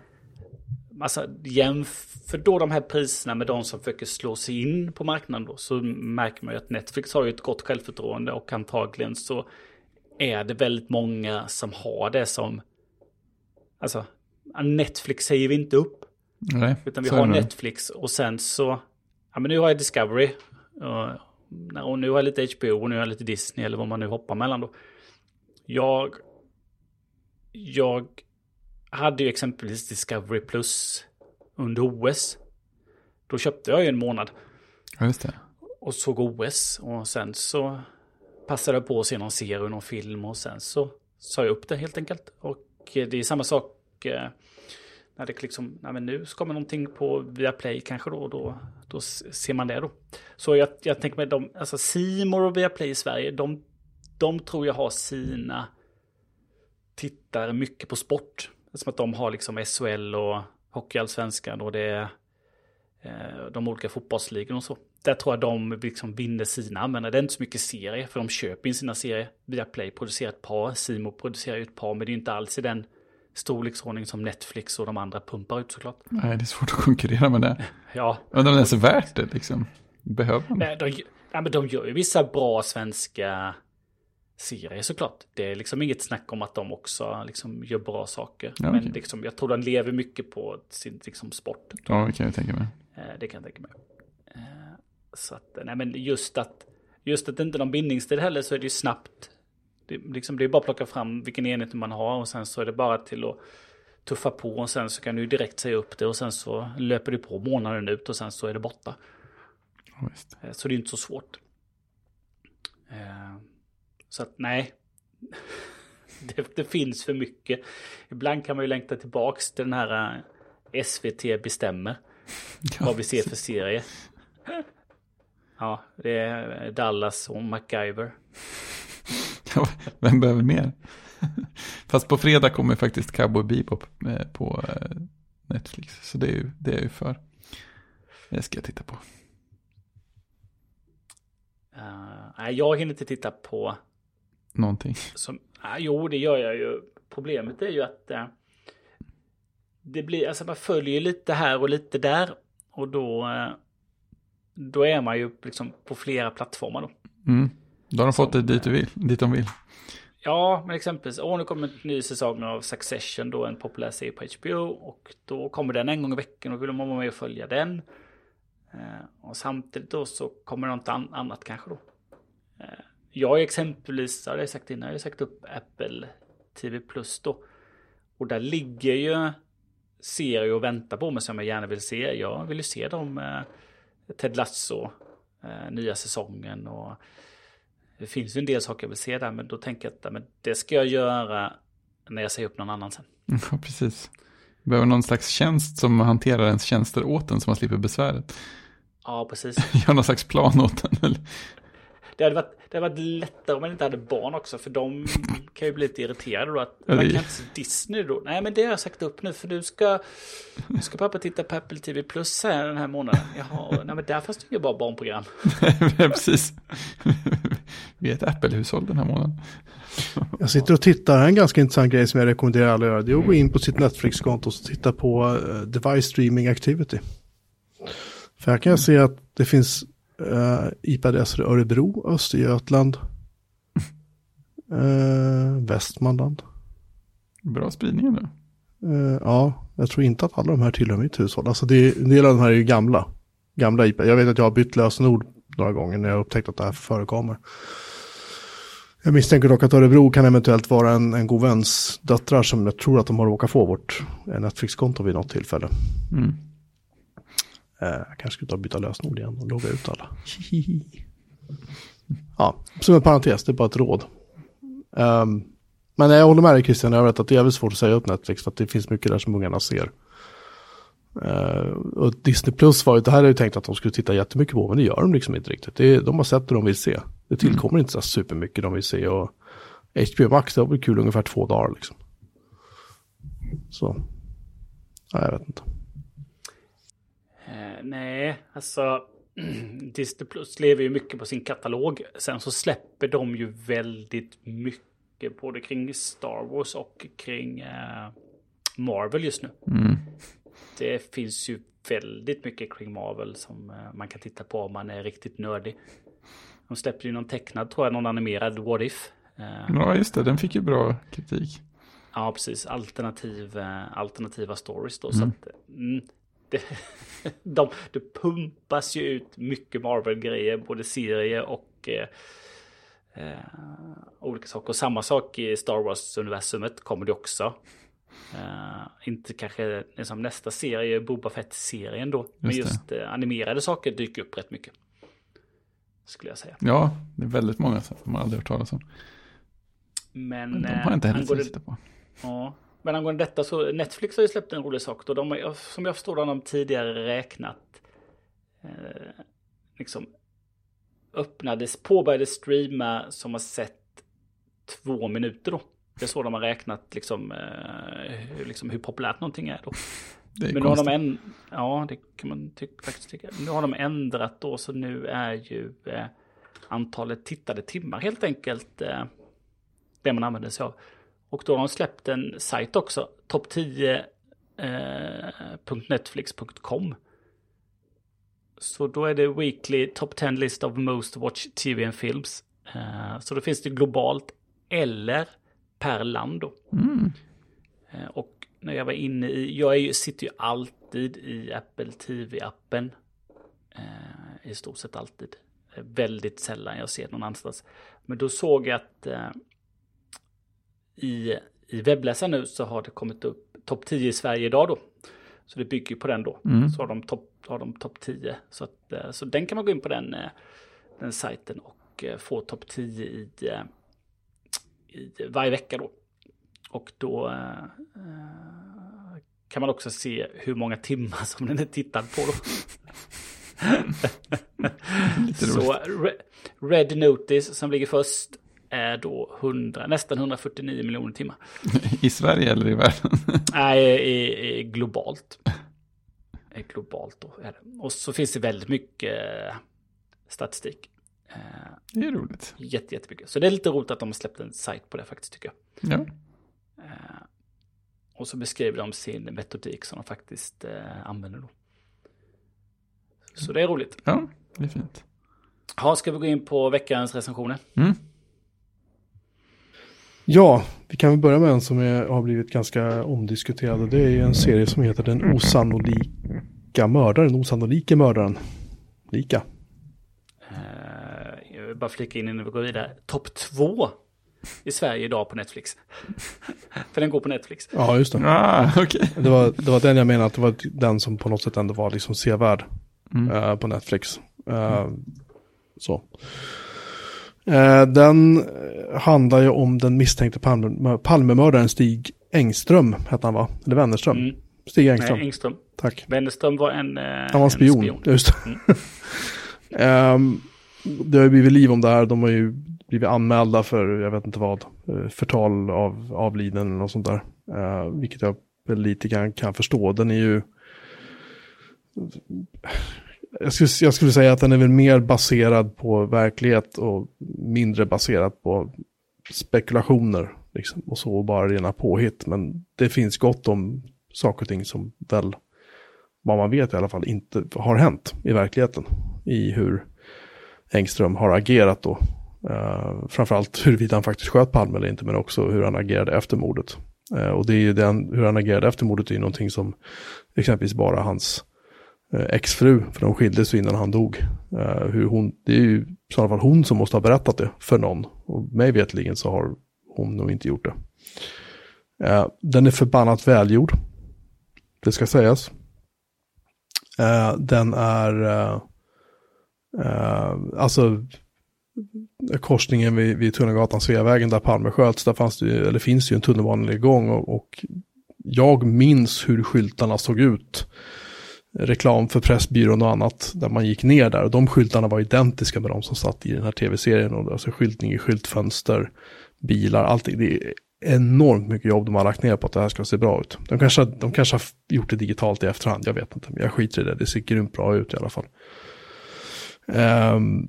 alltså, jämför då de här priserna med de som försöker slå sig in på marknaden då. Så märker man ju att Netflix har ju ett gott självförtroende och antagligen så är det väldigt många som har det som... Alltså, Netflix säger vi inte upp. Nej, utan vi har Netflix och sen så... ja, men nu har jag Discovery. Och, och nu har jag lite HBO och nu har jag lite Disney eller vad man nu hoppar mellan då. Jag, jag hade ju exempelvis Discovery Plus under OS. Då köpte jag ju en månad. Ja, just det. Och såg OS och sen så passade jag på att se någon serie, någon film och sen så sa jag upp det helt enkelt. Och det är samma sak eh, när det liksom, nej men nu ska man någonting på Viaplay kanske då, då, då ser man det då. Så jag, jag tänker mig de, alltså Simor och Viaplay i Sverige, de, de tror jag har sina tittare mycket på sport. Som att de har liksom SHL och Hockeyallsvenskan och det är de olika fotbollsligorna och så. Där tror jag de liksom vinner sina, men det är inte så mycket serier, för de köper in sina serier. Viaplay producerar ett par, Simor producerar ett par, men det är inte alls i den storleksordning som Netflix och de andra pumpar ut såklart. Nej, det är svårt att konkurrera med det. Ja. Undrar om det ens är värt det liksom. Behöver man Nej, de, ja, men de gör ju vissa bra svenska serier såklart. Det är liksom inget snack om att de också liksom gör bra saker. Ja, men okej. liksom, jag tror de lever mycket på sin liksom, sport. Ja, det kan jag tänka mig. Eh, Det kan jag tänka mig. Eh, Så att, nej men just att, just att det inte är någon bindningstid heller så är det ju snabbt. Det, liksom, det är bara att plocka fram vilken enhet man har och sen så är det bara till att tuffa på och sen så kan du direkt säga upp det och sen så löper du på månaden ut och sen så är det borta. Visst. Eh, Så det är inte så svårt. Eh, Så att nej. Det, det finns för mycket. Ibland kan man ju längta tillbaks till den här eh, SVT bestämmer vad vi ser för serie. Ja, det är Dallas och MacGyver. Vem behöver mer? Fast på fredag kommer faktiskt Cowboy Bebop eh, på eh, Netflix. Så det är, ju, det är jag ju för. Det ska jag titta på. Uh, jag hinner inte titta på Någonting. som, ah, jo, det gör jag ju. Problemet är ju att eh, det blir, alltså man följer lite här och lite där. Och då, eh, då är man ju liksom på flera plattformar då. Mm. Då har de fått det dit, du vill, dit de vill. Ja, men exempelvis, åh nu kommer en ny säsong av Succession, då en populär serie på HBO. Och då kommer den en gång i veckan och vill man vara med och följa den. Eh, och samtidigt då så kommer något an- annat kanske då. Eh, jag har exempelvis, har jag sagt innan, jag har sagt upp Apple TV Plus då. Och där ligger ju serier och väntar på mig som jag gärna vill se. Jag vill ju se dem, eh, Ted Lasso, eh, nya säsongen och det finns ju en del saker jag vill se där, men då tänker jag att men det ska jag göra när jag säger upp någon annan sen. Ja, precis. Behöver någon slags tjänst som hanterar ens tjänster åt en så man slipper besväret. Ja, precis. Gör någon slags plan åt en. Eller? Det hade, varit, det hade varit lättare om man inte hade barn också, för de kan ju bli lite irriterade då. Att man det- kan inte se Disney då. Nej, men det har jag sagt upp nu, för du ska, nu ska pappa titta på Apple TV Plus här den här månaden. Jaha, nej men där fanns det ju bara barnprogram. precis. Vi är ett Apple-hushåll den här månaden. Jag sitter och tittar, här är en ganska intressant grej som jag rekommenderar alla att göra. Det är att gå in på sitt Netflix-konto och titta på eh, Device Streaming Activity. För här kan jag se att det finns uh, IP-adresser i Örebro, Östergötland, uh, Västmanland. Bra spridning nu. Eh, ja, jag tror inte att alla de här tillhör mitt hushåll. Alltså det, en del av de här är ju gamla. Gamla IP. Jag vet att jag har bytt lösenord några gånger när jag upptäckt att det här förekommer. Jag misstänker dock att Örebro kan eventuellt vara en, en god väns döttrar som jag tror att de har råkat få vårt eh, Netflix-konto vid något tillfälle. Mm. Eh, jag kanske skulle ta och byta lösenord igen och logga ut alla. ja, som en parentes, det är bara ett råd. Ehm, men jag håller med dig Christian, jag vet att det är jävligt svårt att säga upp Netflix för att det finns mycket där som ungarna ser. Eh, och Disney Plus var ju, det här är ju tänkt att de skulle titta jättemycket på, men det gör de liksom inte riktigt. Det de har sett det de vill se. Det tillkommer inte så supermycket de vill se och HBO Max, det var väl kul ungefär två dagar liksom. Så, ja, jag vet inte. Nej, alltså Disney Plus lever ju mycket på sin katalog. Sen så släpper de ju väldigt mycket både kring Star Wars och kring eh, Marvel just nu. Mm. Det finns ju väldigt mycket kring Marvel som eh, man kan titta på om man är riktigt nördig. De släppte ju någon tecknad, tror jag, någon animerad What If. Eh, Ja, just det. Den fick ju bra kritik. Ja, precis. Alternativ, eh, alternativa stories då. Mm. Så att, mm, det, de, det pumpas ju ut mycket Marvel-grejer, både serier och eh, eh, olika saker. Och samma sak i Star Wars-universumet kommer det också. Uh, inte kanske liksom nästa serie, Boba Fett-serien då. Just men just uh, animerade saker dyker upp rätt mycket. Skulle jag säga. Ja, det är väldigt många som man aldrig hört talas om. Men, men de har inte heller angående, på. Ja, men angående detta så Netflix har ju släppt en rolig sak. Då de, som jag förstår det har de tidigare räknat eh, liksom öppnades, påbörjade streama som har sett två minuter då. Det är så de har räknat liksom, eh, liksom hur populärt någonting är då. Det är Men nu har de en, ja det kan man ty faktiskt tycka. Nu har de ändrat då så nu är ju eh, antalet tittade timmar helt enkelt eh, det man använder sig av. Och då har de släppt en sajt också, topp10.netflix.com. Eh, så då är det weekly top 10 list of most watched TV and films. Eh, så då finns det globalt eller per land då. Mm. Eh, och när jag var inne i, jag är, sitter ju alltid i Apple TV-appen. I stort sett alltid. Väldigt sällan jag ser någon annanstans. Men då såg jag att i, i webbläsaren nu så har det kommit upp topp 10 i Sverige idag då. Så det bygger på den då. Mm. Så har de topp top 10. Så, att, eh, så den kan man gå in på den, eh, den sajten och eh, få topp 10 i, i varje vecka då. Och då eh, kan man också se hur många timmar som den är tittad på så Red Notice som ligger först är då 100, nästan 149 miljoner timmar. I Sverige eller i världen? Nej, i, i globalt. Globalt då är det. Och så finns det väldigt mycket statistik. Det är roligt. Jätte, jättemycket. Så det är lite roligt att de har släppt en sajt på det faktiskt tycker jag. Ja. Och så beskriver de sin metodik som de faktiskt använder då. Så det är roligt. Ja, det är fint. Ja, ska vi gå in på veckans recensioner? Mm. Ja, vi kan väl börja med en som är, har blivit ganska omdiskuterad. Det är en serie som heter Den osannolika mördaren, osannolike mördaren. Lika. Uh, jag vill bara flika in innan vi går vidare. Topp två i Sverige idag på Netflix. För den går på Netflix. Ja, just det. Ah, okay. det, var, det var den jag menade, att det var den som på något sätt ändå var liksom sevärd mm. uh, på Netflix. Uh, mm. Så. Eh, den handlar ju om den misstänkte Palme, Palmemördaren Stig Engström, hette han va? Eller Wennerström? Mm. Stig Engström. Nej, Engström. Tack. Wennerström var en, eh, Han var en spion, spion. just mm. um, Det har ju blivit liv om det här, de har ju blivit anmälda för, jag vet inte vad, eh, förtal av avliden eller något sånt där. Uh, vilket jag väl lite grann kan förstå. Den är ju jag skulle, jag skulle säga att den är väl mer baserad på verklighet och mindre baserad på spekulationer. Liksom, och så bara rena påhitt. Men det finns gott om saker och ting som väl, vad man vet i alla fall, inte har hänt i verkligheten. I hur Engström har agerat då. Uh, framförallt huruvida han faktiskt sköt Palme eller inte, men också hur han agerade efter mordet. Uh, och det är ju den, hur han agerade efter mordet är ju någonting som exempelvis bara hans Eh, exfru, för de skildes innan han dog. Uh, hur hon, det är ju i så fall hon som måste ha berättat det för någon. Och mig vetligen så har hon nog inte gjort det. Uh, den är förbannat välgjord. Det ska sägas. Uh, den är, alltså korsningen vid, vid Tunnelgatan, Sveavägen där Palme sköts, där fanns det, eller finns det ju en tunnelbanegång och, och jag minns hur skyltarna såg ut reklam för Pressbyrån och annat där man gick ner där. Och de skyltarna var identiska med de som satt i den här tv-serien. Och alltså skyltning i skyltfönster, bilar, allting. Det är enormt mycket jobb de har lagt ner på att det här ska se bra ut. De kanske, de kanske har gjort det digitalt i efterhand, jag vet inte. Men jag skiter i det, det ser grymt bra ut i alla fall. Um,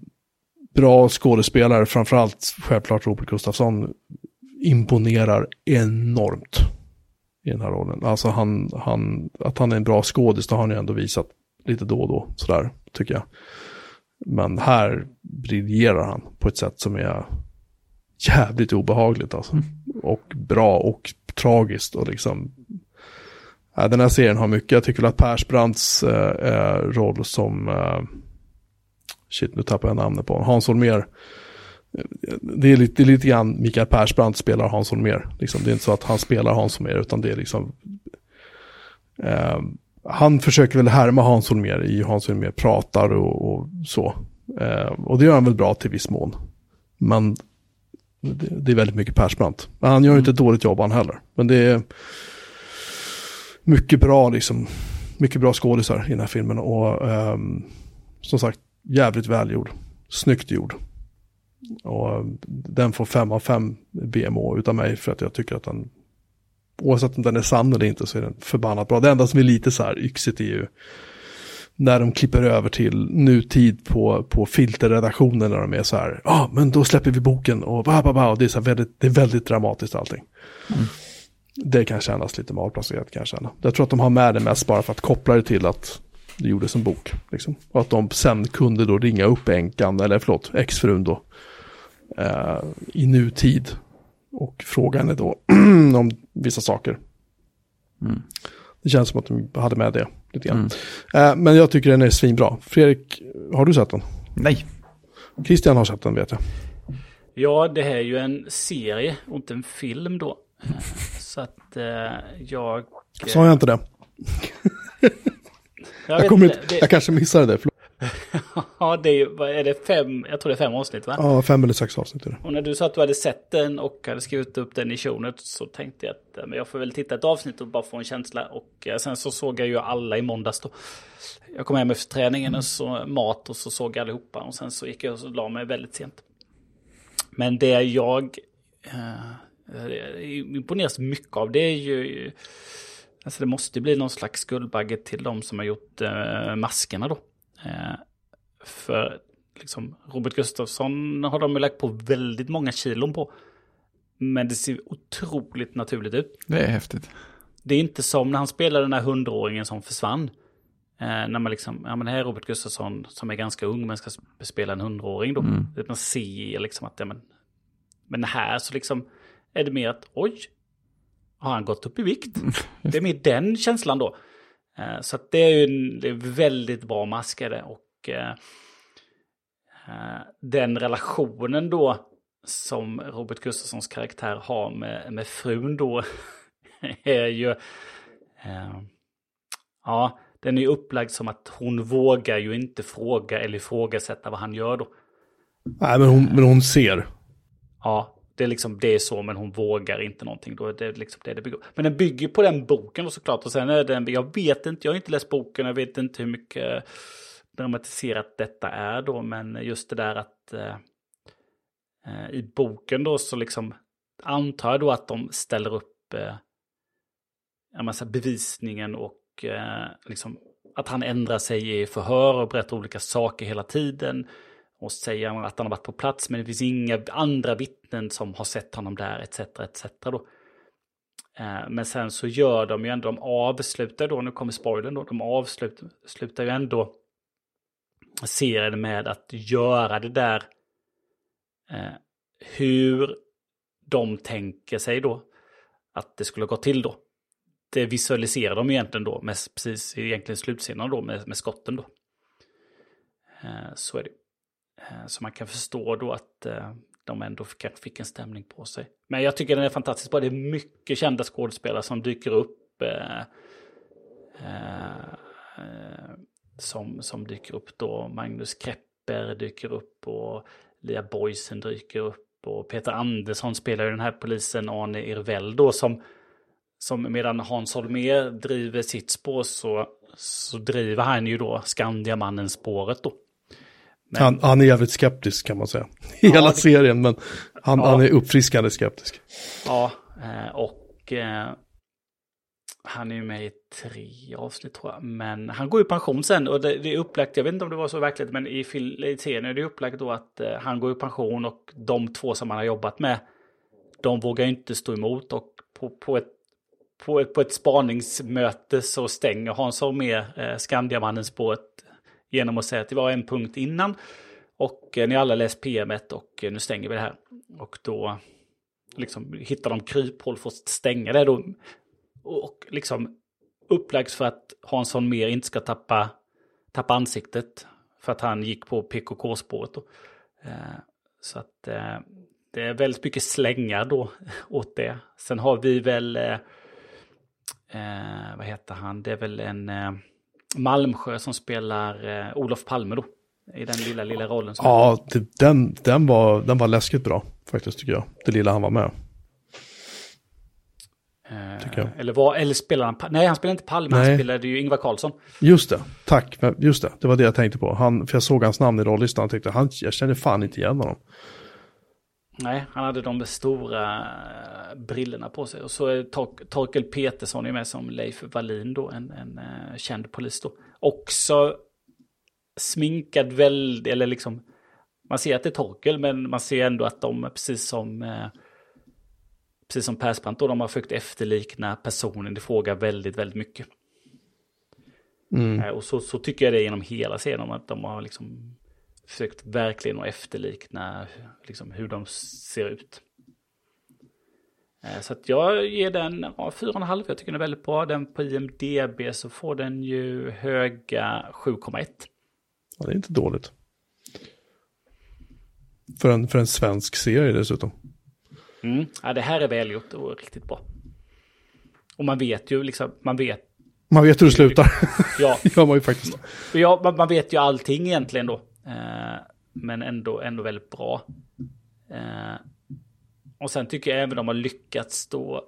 bra skådespelare, framförallt självklart Robert Gustafsson, imponerar enormt i den här rollen. Alltså han, han, att han är en bra skådis, det har han ju ändå visat lite då och då, sådär, tycker jag. Men här briljerar han på ett sätt som är jävligt obehagligt alltså. Mm. Och bra och tragiskt och liksom, Ja, den här serien har mycket. Jag tycker att Persbrandts eh, roll som, eh, shit nu tappar jag namnet på honom, Hans Holmér. Det är, lite, det är lite grann Mikael Persbrandt spelar Hans Holmér. Liksom, det är inte så att han spelar Hans Holmér utan det är liksom eh, han försöker väl härma Hans Holmér i hur Hans Holmér pratar och, och så. Eh, och det gör han väl bra till viss mån. Men det, det är väldigt mycket Persbrandt. Men han gör ju inte ett dåligt jobb han heller. Men det är mycket bra liksom. Mycket bra skådisar i den här filmen. Och eh, som sagt, jävligt välgjord. Snyggt gjord. Och den får fem av fem BMO utav mig för att jag tycker att den, oavsett om den är sann eller inte så är den förbannat bra. Det enda som är lite så här yxigt är ju när de klipper över till nutid på, på filterredaktionen när de är så här, ja ah, men då släpper vi boken och ba, ba, ba, och det är så väldigt, det är väldigt dramatiskt allting. Mm. Det kan kännas lite malplacerat kan jag känna. Jag tror att de har med det mest bara för att koppla det till att det gjordes en bok. Liksom. Och att de sen kunde då ringa upp änkan, eller förlåt, exfrun då, eh, i nutid. Och fråga henne då om vissa saker. Mm. Det känns som att de hade med det lite grann. Mm. Eh, men jag tycker den är svinbra. Fredrik, har du sett den? Nej. Christian har sett den vet jag. Ja, det här är ju en serie och inte en film då. Så att eh, jag... Sa jag inte det? jag, jag, inte, det... jag kanske missade det. ja, det är, är det fem, jag tror det är fem avsnitt va? Ja, fem eller sex avsnitt är det. Och när du sa att du hade sett den och hade skrivit upp den i shownet så tänkte jag att men jag får väl titta ett avsnitt och bara få en känsla. Och eh, sen så såg jag ju alla i måndags då. Jag kom hem efter träningen och så mat och så såg jag allihopa. Och sen så gick jag och la mig väldigt sent. Men det jag eh, imponeras mycket av det är ju... Alltså det måste bli någon slags skuldbagge till de som har gjort eh, maskerna då. Eh, för liksom, Robert Gustafsson har de ju lagt på väldigt många kilon på. Men det ser otroligt naturligt ut. Det är häftigt. Det är inte som när han spelade den här hundraåringen som försvann. Eh, när man liksom, ja men här är Robert Gustafsson som är ganska ung men ska spela en hundraåring då. Mm. Man ser liksom att, ja men, men här så liksom är det mer att, oj, har han gått upp i vikt? Mm. Det är mer den känslan då. Eh, så det är ju det är väldigt bra maskade och eh, eh, den relationen då som Robert Gustafssons karaktär har med, med frun då är ju... ja, den är upplagd som att hon vågar ju inte fråga eller ifrågasätta vad han gör då. Nej, men hon, men hon ser. Ja, det är liksom det är så, men hon vågar inte någonting. Då är det liksom det det bygger. Men den bygger på den boken och såklart. Och sen är den, jag vet inte, jag har inte läst boken, jag vet inte hur mycket dramatiserat detta är då, men just det där att eh, eh i boken då så liksom antar jag då att de ställer upp eh, en massa bevisningen och eh, liksom att han ändrar sig i förhör och berättar olika saker hela tiden. Och säger att han har varit på plats men det finns inga andra vittnen som har sett honom där etc. etc. Då. Eh, men sen så gör de ju ändå, de avslutar då, nu kommer spoilern då, de avslutar ju ändå serien med att göra det där eh, hur de tänker sig då att det skulle gå till då. Det visualiserar de egentligen då, med, precis egentligen slutscenen då med, med skotten då. Eh, så är det. Eh, så man kan förstå då att eh, de ändå kanske fick en stämning på sig. Men jag tycker den är fantastisk bra. Det är mycket kända skådespelare som dyker upp. Eh, eh, som, som dyker upp då. Magnus Krepper dyker upp och Lia Boysen dyker upp. Och Peter Andersson spelar ju den här polisen Arne Irvell då som, som medan Hans Holmér driver sitt spår så, så driver han ju då Skandiamannen spåret då. Han, han, är jävligt skeptisk kan man säga. I hela det... serien, men han, ja. han, är uppfriskande skeptisk. Ja, eh, och eh, han är ju med i tre avsnitt tror jag. Men han går i pension sen och det, det är upplagt, jag vet inte om det var så verkligt, men i, i serien är det upplagt då att eh, han går i pension och de två som han har jobbat med, de vågar inte stå emot och på, på ett på ett, på ett spaningsmöte så stänger Hans Holmér eh, Skandiamannen spåret genom att säga att det var en punkt innan. Och eh, ni alla läst PMet och eh, nu stänger vi det här. Och då liksom hittar de kryphål för att stänga det då. Och liksom upplagd för att Hansson mer inte ska tappa, tappa ansiktet. För att han gick på PKK-spåret då. Eh, så att eh, det är väldigt mycket slängar då åt det. Sen har vi väl, eh, eh, vad heter han, det är väl en eh, Malmsjö som spelar eh, Olof Palme då. I den lilla, lilla rollen. Som Ja, det, den, den, var, den var läskigt bra faktiskt tycker jag. Det lilla han var med. Eh, tycker jag. Eller, var, eller spelar han, nej han spelade inte Palme, Nej. han spelade ju Ingvar Carlsson. Just det, tack. Just det, det var det jag tänkte på. Han, för jag såg hans namn i rollistan och tänkte, han, jag känner fan inte igen honom. Nej, han hade de stora eh, brillorna på sig. Och så är Tor- Torkel Petersson är med som Leif Wallin då, en, en eh, känd polis då. Också sminkad väldigt, eller liksom, man ser att det är Torkel, men man ser ändå att de, precis som, eh, precis som Persbrandt då, de har försökt efterlikna personen i fråga väldigt, väldigt mycket. Mm. Och så, så tycker jag det genom hela serien, att de har liksom försökt verkligen att efterlikna liksom, hur de ser ut. Eh, Så att jag ger den ja, 4,5, jag tycker den är väldigt bra. Den på IMDB så får den ju höga 7,1. Ja, det är inte dåligt. För en, för en svensk serie dessutom. Mm. Ja, det här är välgjort och riktigt bra. Och man vet ju liksom, man vet, Man vet hur det slutar. ja, gör man ju faktiskt. ja man, man vet ju allting egentligen då. Eh, men ändå, ändå väldigt bra. Eh, och sen tycker jag även de har lyckats då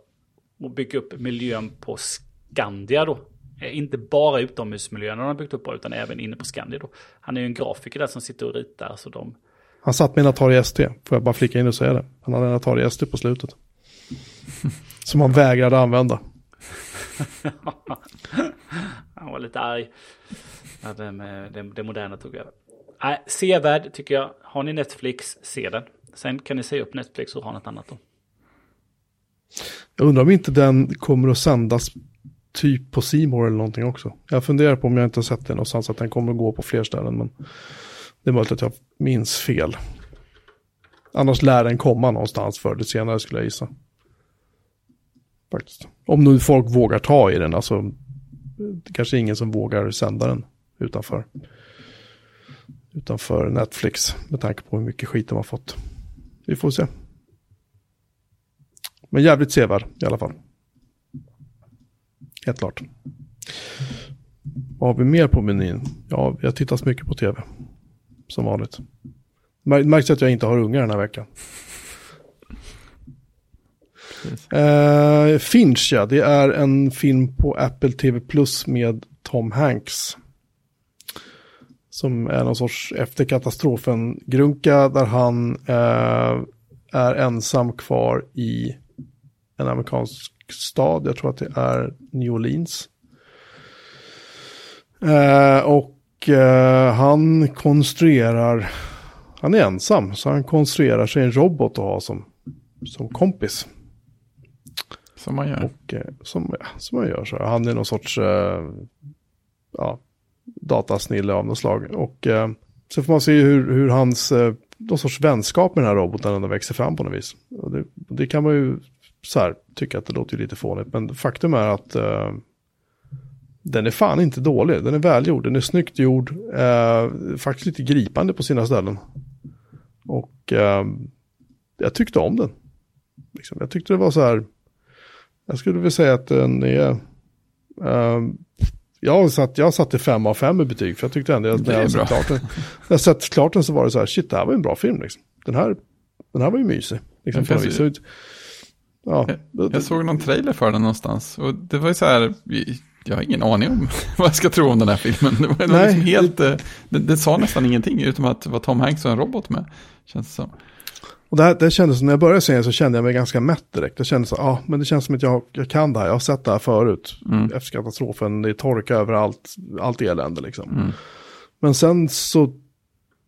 och bygga upp miljön på Skandia då. Eh, Inte bara utomhusmiljön de har byggt upp bra, utan även inne på Skandia då. Han är ju en grafiker där som sitter och ritar, så de... Han satt med en Atari ST, får jag bara flika in och säga det. Han hade en Atari ST på slutet. Som han vägrade använda. Han var lite arg. Ja, det, det, det moderna tog över. Nej, sevärd tycker jag. Har ni Netflix, se den. Sen kan ni se upp Netflix och ha något annat då. Jag undrar om inte den kommer att sändas typ på Simor eller någonting också. Jag funderar på om jag inte har sett den någonstans att den kommer att gå på fler ställen. Men det är möjligt att jag minns fel. Annars lär den komma någonstans förr eller senare skulle jag gissa. Faktiskt. Om nu folk vågar ta i den, alltså. Det kanske är ingen som vågar sända den utanför. Utanför Netflix. Med tanke på hur mycket skit de har fått. Vi får se. Men jävligt sevärd i alla fall. Helt klart. Vad har vi mer på menyn? Ja, jag tittar mycket på tv. Som vanligt. Mär- Märks att jag inte har ungar den här veckan. Uh, Finch, ja. Det är en film på Apple TV Plus med Tom Hanks. Som är någon sorts efter katastrofen-grunka där han eh, är ensam kvar i en amerikansk stad. Jag tror att det är New Orleans. Eh, och eh, han konstruerar, han är ensam, så han konstruerar sig en robot att ha som, som kompis. Som man gör. Och eh, som, ja, som man gör så. Han är någon sorts eh, ja, datasnille av något slag. Och eh, så får man se hur, hur hans eh, någon sorts vänskap med den här roboten ändå växer fram på något vis. Och det, det kan man ju så här, tycka att det låter ju lite fånigt. Men faktum är att eh, den är fan inte dålig. Den är välgjord, den är snyggt gjord. Eh, faktiskt lite gripande på sina ställen. Och eh, jag tyckte om den. Liksom, jag tyckte det var så här. Jag skulle vilja säga att den är... Eh, jag satt, jag har satt det fem av fem i betyg. För jag tyckte ändå att Det när är jag, sett klart den, när jag sett klart den så var det så här, shit det här var en bra film. Liksom. Den, här, den här var ju mysig. Liksom, på vis. Så, ja, det- Jag såg någon trailer för den någonstans. Och det var ju så här, jag har ingen aning om vad jag ska tro om den här filmen. Det var Nej. liksom helt, eh, det, det sa nästan ingenting, utom att det var Tom Hanks och en robot med. Känns det som. Och det, här, det kändes, när jag började se den så kände jag mig ganska mätt direkt. Det kändes så, ja, men det känns som att jag, jag kan det här. Jag har sett det här förut. Mm. Efter katastrofen, det är torka överallt, allt elände liksom. Mm. Men sen så,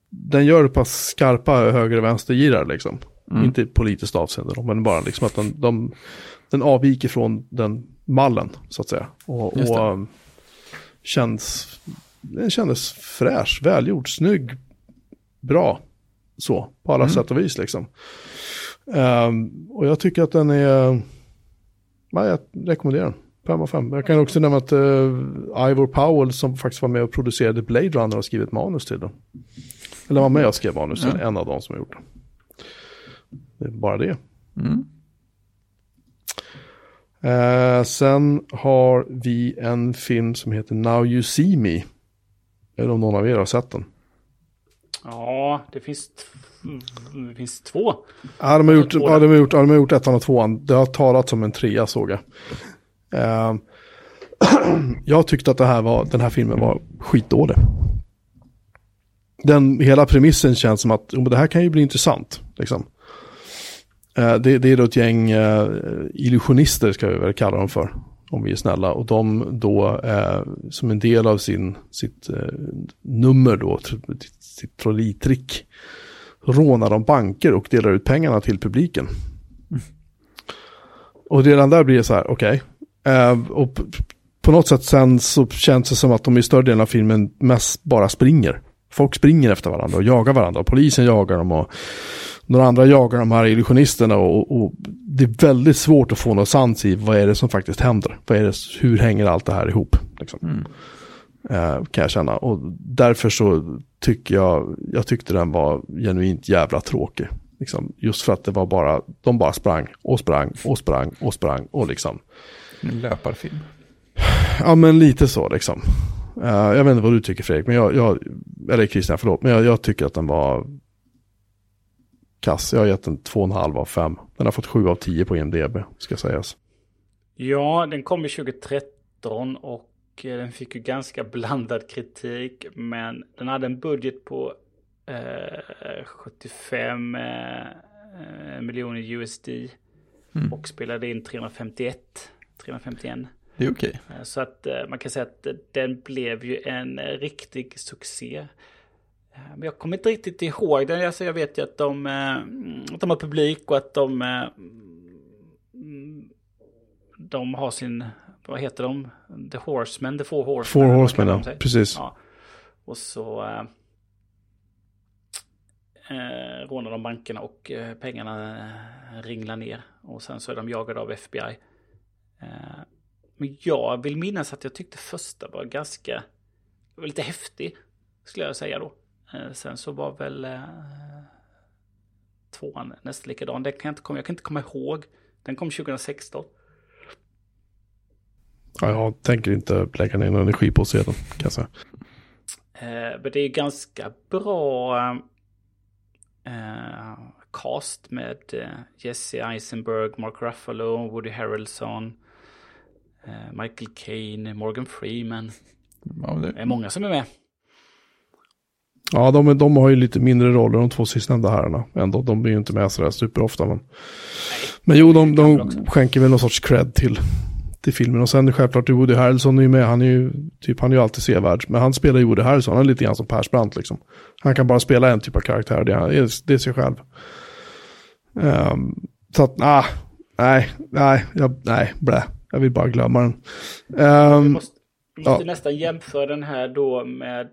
den gör ett par skarpa höger och vänstergirar liksom. Mm. Inte politiskt avseende då, men bara liksom att den, de, den avviker från den mallen, så att säga. Och, och um, känns, den kändes fräsch, välgjord, snygg, bra. Så, på alla Mm. sätt och vis liksom. Ehm, och jag tycker att den är, nej, jag rekommenderar den. Fem av fem. Jag kan också nämna att uh, Ivor Powell som faktiskt var med och producerade Blade Runner har skrivit manus till den. Eller var med och skrev manus till ja. en av dem som har gjort det. Det är bara det. Mm. Uh, sen har vi en film som heter Now You See Me. Eller om någon av er har sett den. Ja, det finns, det finns två. Ja, de har gjort, ja, de har gjort, ja, de har gjort ettan och tvåan. Det har talats om en trea såg jag. Uh, jag tyckte att det här var, den här filmen var skitdålig. Den, hela premissen känns som att oh, det här kan ju bli intressant. Liksom. Uh, det, det, är då ett gäng uh, illusionister ska vi väl kalla dem för. Om vi är snälla. Och de då eh, som en del av sin, sitt eh, nummer då, sitt trolleritrick, rånar de banker och delar ut pengarna till publiken. Mm. Och redan där blir det så här, okej. Okay. Eh, och på något sätt sen så känns det som att de i större delen av filmen mest bara springer. Folk springer efter varandra och jagar varandra. Och polisen jagar dem och några andra jagar de här illusionisterna. Och, och, det är väldigt svårt att få något sans i vad är det som faktiskt händer. Vad är det, hur hänger allt det här ihop? Liksom. Mm. Eh, kan jag känna. Och därför så tycker jag, jag tyckte den var genuint jävla tråkig. Liksom, just för att det var bara, de bara sprang och sprang och sprang och sprang och liksom. En löparfilm. Ja men lite så liksom. Uh, jag vet inte vad du tycker Fredrik, men jag, jag eller Christian förlåt, men jag, jag, tycker att den var kass. Jag har gett den 2,5 av 5. Den har fått 7 av 10 på IMDB, ska sägas. Ja, den kom i 2013 och Eh, den fick ju ganska blandad kritik. Men den hade en budget på eh, 75 eh, miljoner USD. Mm. Och spelade in 351. 351. Det är okej. Okay. Eh, så att eh, man kan säga att den blev ju en riktig succé. Men jag kommer inte riktigt ihåg den. Alltså jag vet ju att de, att de har publik och att de, mm, de har sin vad heter de? The Horsemen, The Four Horsemen. Four Horsemen, ja. Precis. Ja. Och så eh, eh, rånar de bankerna och eh, pengarna eh, ringlar ner. Och sen så är de jagade av FBI. Eh, men jag vill minnas att jag tyckte första var ganska, var lite häftig. Skulle jag säga då. Eh, sen så var väl eh, tvåan nästan likadan. Det kan jag, inte komma, jag kan inte komma ihåg. Den kom 2016. Ja, jag tänker inte lägga ner någon energi på att se den, kan jag säga. Eh, men det är ganska bra eh, cast med eh, Jesse Eisenberg, Mark Ruffalo, Woody Harrelson, eh, Michael Caine, Morgan Freeman. Ja, det... det är många som är med. Ja, de, de har ju lite mindre roller de två sistnämnda herrarna. Ändå, de blir ju inte med sådär superofta. Men, men jo, de, de skänker väl någon sorts cred till till filmen. Och sen självklart Woody Harrelson är ju med, han är ju, typ, han är ju alltid sevärd. Men han spelar ju Woody Harrelson, han är lite grann som Persbrandt liksom. Han kan bara spela en typ av karaktär, det är, det är sig själv. Um, så att, ah, nej, nej, jag, nej, blä. Jag vill bara glömma den. Um, vi måste, vi måste ja. nästan jämföra den här då med,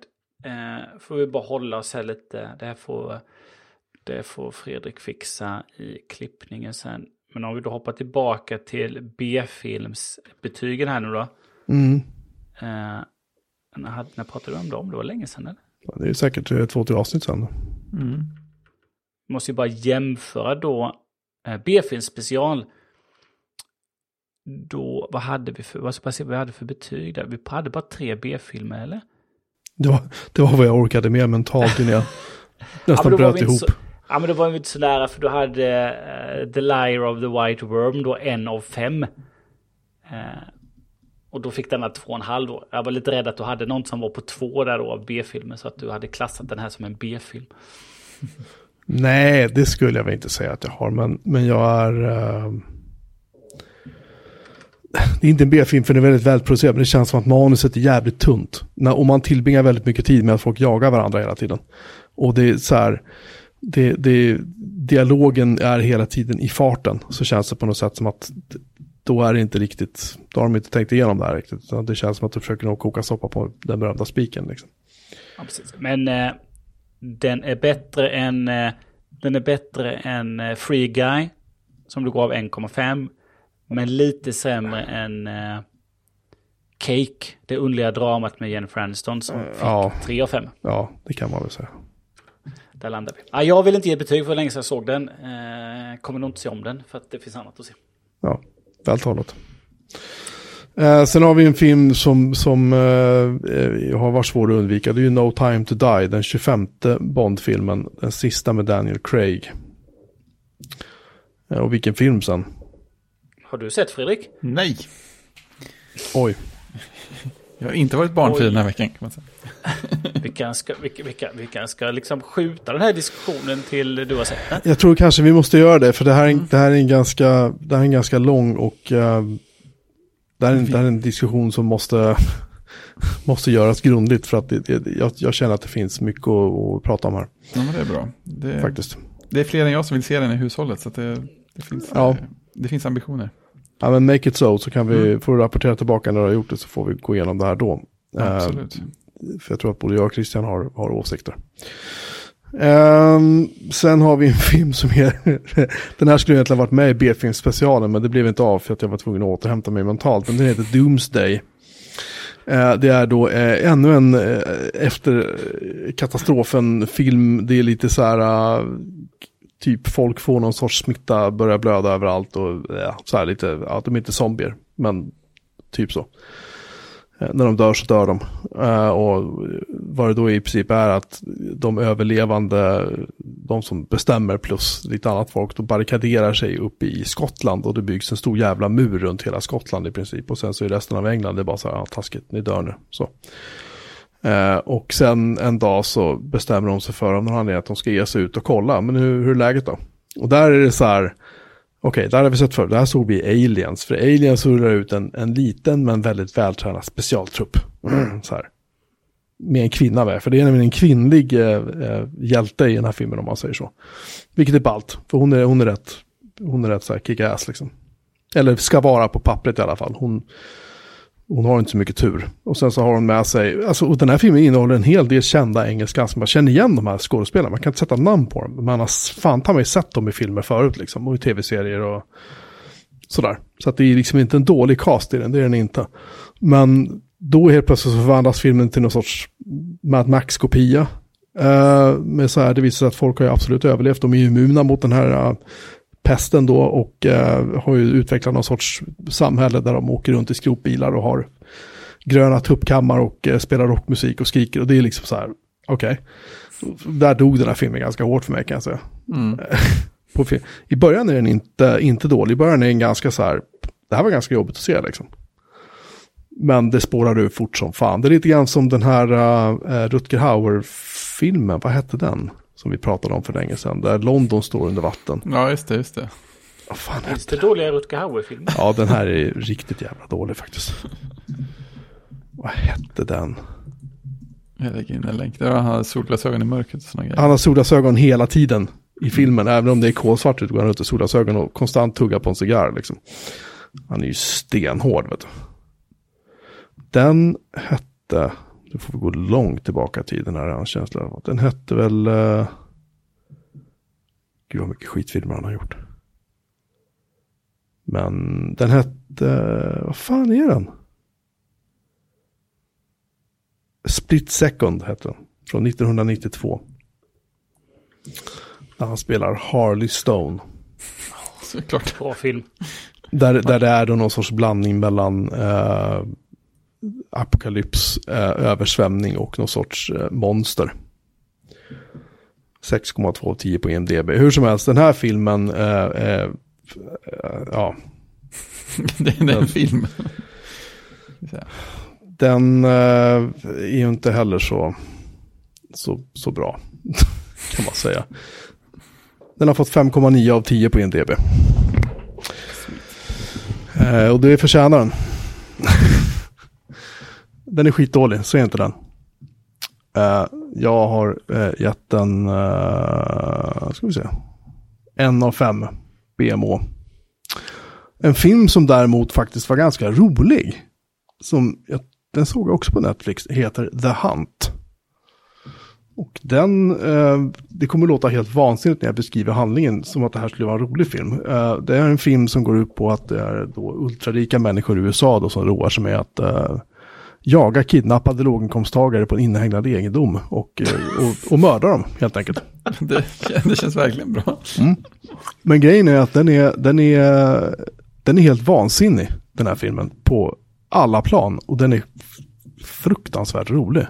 eh, får vi bara hålla oss här lite, det här får, det får Fredrik fixa i klippningen sen. Men om vi då hoppar tillbaka till B-filmsbetygen här nu då. Mm. Eh, när, när pratade du om dem? Det var länge sedan eller? Ja, det är säkert eh, två, tre avsnitt sedan. Mm. Måste ju bara jämföra då eh, B-film special. Då, vad hade vi för, vad, vad vi hade för betyg där? Vi hade bara tre B-filmer eller? Det var, det var vad jag orkade med mentalt innan jag nästan ja, bröt ihop. Så, Ja men det var inte så nära för du hade uh, The Liar of the White Worm då en av fem. Uh, och då fick den här två och en halv då. Jag var lite rädd att du hade något som var på två där då av B-filmer så att du hade klassat den här som en B-film. Nej, det skulle jag väl inte säga att jag har, men, men jag är... Uh... Det är inte en B-film för den är väldigt välproducerad, men det känns som att manuset är jävligt tunt. När, och man tillbringar väldigt mycket tid med att folk jagar varandra hela tiden. Och det är så här, det, det, dialogen är hela tiden i farten. Så känns det på något sätt som att då är det inte riktigt, då har de inte tänkt igenom det här riktigt. Det känns som att de försöker nog koka soppa på den berömda spiken. Liksom. Ja. Men eh, den är bättre än, eh, den är bättre än eh, Free Guy. Som du gav 1,5. Men lite sämre än eh, Cake, det underliga dramat med Jennifer Aniston som fick ja. 3 av 5. Ja, det kan man väl säga. Där landar vi. Ja, jag vill inte ge betyg för hur länge sedan jag såg den. Eh, kommer nog inte se om den för att det finns annat att se. Ja, vältalat. Eh, sen har vi en film som, som eh, eh, har varit svår att undvika. Det är ju No Time To Die, den 25 Bond-filmen. Den sista med Daniel Craig. Eh, och vilken film sen. Har du sett Fredrik? Nej, Oj, jag har inte varit barnfri Oj. den här veckan. Kan man säga. Vi kanske ska, vi, vi, kan- vi kanske ska liksom skjuta den här diskussionen till du har sett den. jag tror kanske vi måste göra det. För det här är, det här är, en, ganska, det här är en ganska lång och eh, det, här är, en- det här är en diskussion som måste, måste göras grundligt. För att det, det, jag, jag känner att det finns mycket att, att prata om här. Ja, men det är bra. Det, Faktiskt. det är fler än jag som vill se den i hushållet, så att det, det, finns, Ja. det finns ambitioner. Ja men make it so, så kan vi, Mm. får du rapportera tillbaka när du har gjort det så får vi gå igenom det här då. Eh, Absolut. för jag tror att både jag och Christian har, har åsikter. Ehm, sen har vi en film som är, den här skulle egentligen varit med i B-filmspecialen men det blev inte av för att jag var tvungen att återhämta mig mentalt. Men den heter Doomsday. Eh, det är då eh, ännu en eh, efter katastrofen-film. Det är lite så här, eh, typ folk får någon sorts smitta, börjar blöda överallt och ja, så här lite, ja, de är inte zombier, men typ så. Eh, när de dör så dör de. Eh, och vad det då i princip är att de överlevande, de som bestämmer plus lite annat folk, de barrikaderar sig uppe i Skottland och det byggs en stor jävla mur runt hela Skottland i princip. Och sen så i resten av England det är bara så här, ja taskigt, ni dör nu. Så. Eh, och sen en dag så bestämmer de sig för om någon anledning att de ska ge sig ut och kolla, men hur, hur är läget då? Och där är det så här, okej, där har vi sett förr, där såg vi Aliens, för Aliens rullar ut en, en liten men väldigt vältränad specialtrupp. så här. Med en kvinna med, för det är nämligen en kvinnlig eh, eh, hjälte i den här filmen om man säger så. Vilket är ballt, för hon är, hon är rätt, hon är rätt så här kick-ass liksom. Eller ska vara på pappret i alla fall. Hon, hon har inte så mycket tur. Och sen så har hon med sig, alltså och den här filmen innehåller en hel del kända engelska, alltså man känner igen de här skådespelarna. Man kan inte sätta namn på dem, man har fan ta mig sett dem i filmer förut liksom, och i tv-serier och sådär. Så att det är liksom inte en dålig cast i den, det är den inte. Men då helt plötsligt så förvandlas filmen till någon sorts Mad Max-kopia. Uh, med så här, det visar sig att folk har ju absolut överlevt, de är ju immuna mot den här uh, pesten då och eh, har ju utvecklat någon sorts samhälle där de åker runt i skrotbilar och har gröna tuppkammar och eh, spelar rockmusik och skriker och det är liksom så här, okej. Där dog den här filmen ganska hårt för mig kan jag säga. Mm. I början är den inte, inte dålig, i början är den ganska så här, det här var ganska jobbigt att se liksom. Men det spårar ur fort som fan. Det är lite grann som den här uh, Rutger Hauer-filmen, vad hette den? Som vi pratade om för länge sedan, där London står under vatten. Ja, just det, just det. Vad fan Finns hette det dåliga Rutger Hauer-filmer? Ja, den här är riktigt jävla dålig faktiskt. Vad hette den? Jag lägger in en länk. Där har han solglasögon i mörkret och sådana grejer. Han har solglasögon hela tiden i filmen, även om det är kolsvart ut går han runt i solglasögon och konstant tuggar på en cigarr liksom. Han är ju stenhård vet du. Den hette, nu får vi gå långt tillbaka i tiden här, en känsla av. Den hette väl, uh... gud vad mycket skitfilmer han har gjort. Men den hette, vad fan är den? Split Second hette den, från 1992. Där han spelar Harley Stone. Såklart. Bra film. Där, där det är då någon sorts blandning mellan eh, apokalyps, eh, översvämning och någon sorts eh, monster. 6,2 av 10 på IMDB. Hur som helst, den här filmen, eh, ja, det är en film. den är ju inte heller så, så, så bra, kan man säga. Den har fått 5,9 av 10 på IMDB. Eh, och det förtjänar den den är skitdålig, så är inte den. Uh, jag har uh, gett den, uh, ska vi se, en av fem BMO. En film som däremot faktiskt var ganska rolig. Som jag, den såg jag också på Netflix, heter The Hunt. Och den, uh, det kommer låta helt vansinnigt när jag beskriver handlingen som att det här skulle vara en rolig film. Uh, det är en film som går ut på att det är då ultrarika människor i USA då som roar sig med att jaga kidnappade låginkomsttagare på en inhägnad egendom och, eh, och, och mörda dem helt enkelt. Det, det känns verkligen bra. Men grejen är att den är, den är, den är helt vansinnig, den här filmen, på alla plan. Och den är fruktansvärt rolig.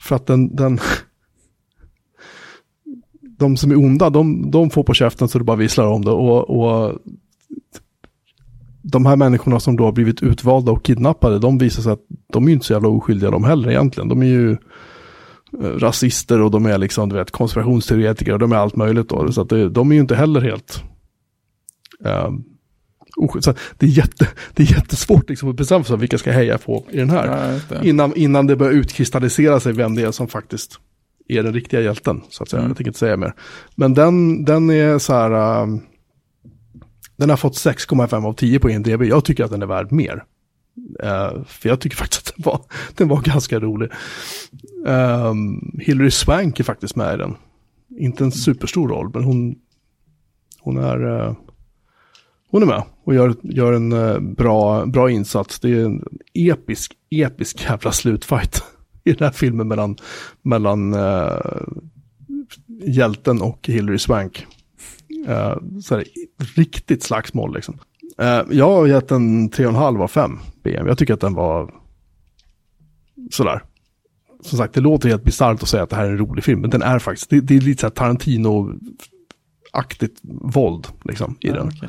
För att den, den de som är onda, de, de får på käften så det bara visslar om det. Och, och de här människorna som då har blivit utvalda och kidnappade, de visar sig att de är inte så jävla oskyldiga de heller egentligen. De är ju eh, rasister och de är liksom, du vet, konspirationsteoretiker och de är allt möjligt då. Så att det, de är ju inte heller helt um, oskyldiga. Så det, är jätte, det är jättesvårt liksom att bestämma sig vilka ska heja på i den här. Det. Innan, innan det börjar utkristallisera sig vem det är som faktiskt är den riktiga hjälten. Så att säga. Mm. Jag tänker inte säga mer. Men den, den är så här, um, den har fått 6,5 av 10 på IMDB. Jag tycker att den är värd mer. Uh, för jag tycker faktiskt att den var, den var ganska rolig. Ehm, um, Hillary Swank är faktiskt med i den. Inte en superstor roll, men hon, hon är... Uh, hon är med och gör, gör en uh, bra, bra insats. Det är en episk, episk jävla slutfight i den här filmen mellan, mellan uh, hjälten och Hillary Swank. Uh, så här, riktigt slagsmål liksom. Uh, jag har gett den 3,5 av 5 BM. Jag tycker att den var sådär. Som sagt, det låter helt bisarrt att säga att det här är en rolig film, men den är faktiskt, det, det är lite så här Tarantino-aktigt våld liksom i Ja, den. okej.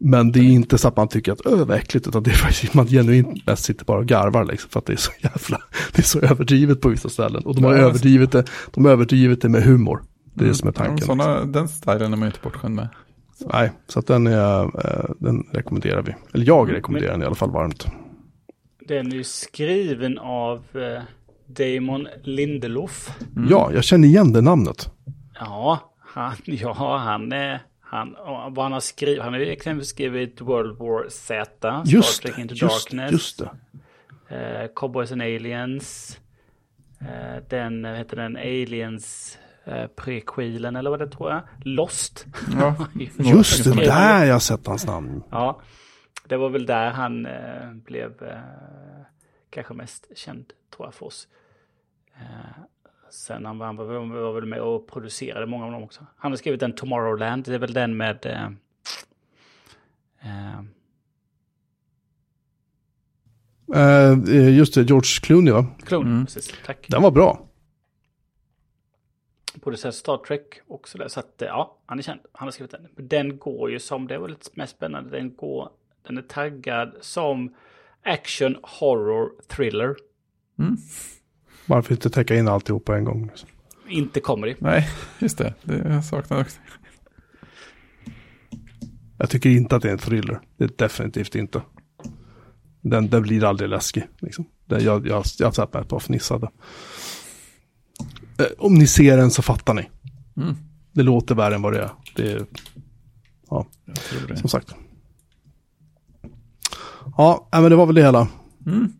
Men det är inte så att man tycker att öh vad äckligt, utan det är faktiskt man genuint mest sitter bara och garvar liksom, för att det är så jävla, det är så överdrivet på vissa ställen. Och de har Ja, överdrivit det, de har överdrivit det med humor. Det är det som är tanken. såna, den stilen är man ju inte bortskämd med. Nej, så att den, är, eh, den rekommenderar vi. Eller jag rekommenderar den i alla fall varmt. Den är ju skriven av eh, Damon Lindelof. Ja, jag känner igen det namnet. Ja, han, ja, han är... Han, vad han har skrivit, han har ju exempelvis skrivit World War Z, Star Just Trek det, Into just, Darkness, just det. eh, Cowboys and Aliens, eh, den, vad heter den, Aliens eh, prequelen eller vad det tror jag, Lost. Ja, Just det, där jag sett hans namn. Ja, det var väl där han eh, blev eh, kanske mest känd, tror jag, för oss. Eh, sen han var, han var, var väl med och producerade många av dem också. Han har skrivit den Tomorrowland, det är väl den med... Eh, Eh, just det, George Clooney va? Clooney, Mm. precis. Tack. Den var bra. Producerat Star Trek också där. Så att eh, ja, han är känd. Han har skrivit den. Men Den går ju som, det var lite mest spännande, den går, den är taggad som action, horror, thriller. Varför inte täcka in alltihop på en gång? liksom? Inte comedy. Nej, just det. Det saknar också. Jag tycker inte att det är en thriller. Det är definitivt inte. Den, den blir aldrig läskig. Liksom. Den, jag, jag, jag satt med på och fnissade. Eh, om ni ser den så fattar ni. Mm. Det låter värre än vad det är. Det är, ja, det. som sagt. Ja, men det var väl det hela. Mm.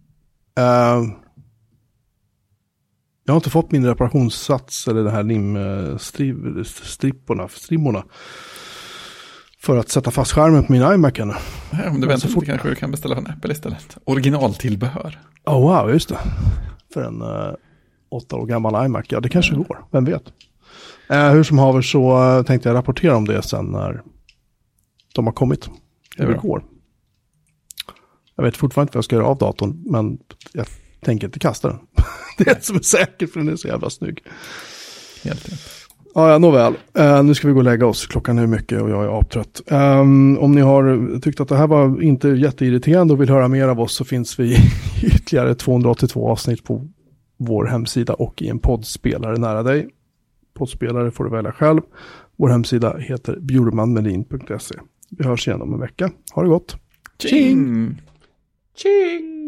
Eh, jag har inte fått min reparationssats eller det här limstripporna, strimmorna. För att sätta fast skärmen på min iMac ännu. Om du så väntar fort- kanske du kan beställa från Apple istället. Originaltillbehör. Oh wow, just det. För en uh, åtta år gammal iMac, ja det kanske går, vem vet. Eh, hur som haver så eh, tänkte jag rapportera om det sen när de har kommit. Det är går. Jag vet fortfarande inte vad jag ska göra av datorn, men jag tänker inte kasta den. det är det som är säkert, för den är så jävla snygg. Helt rätt. Ja, ja nåväl. Eh, nu ska vi gå och lägga oss. Klockan är mycket och jag är aptrött. Ehm, om ni har tyckt att det här var inte jätteirriterande och vill höra mer av oss så finns vi i ytterligare 282 avsnitt på vår hemsida och i en poddspelare nära dig. Poddspelare får du välja själv. Vår hemsida heter bjurmanmelin.se. Vi hörs igen om en vecka. Ha det gott. Tjing! Tjing!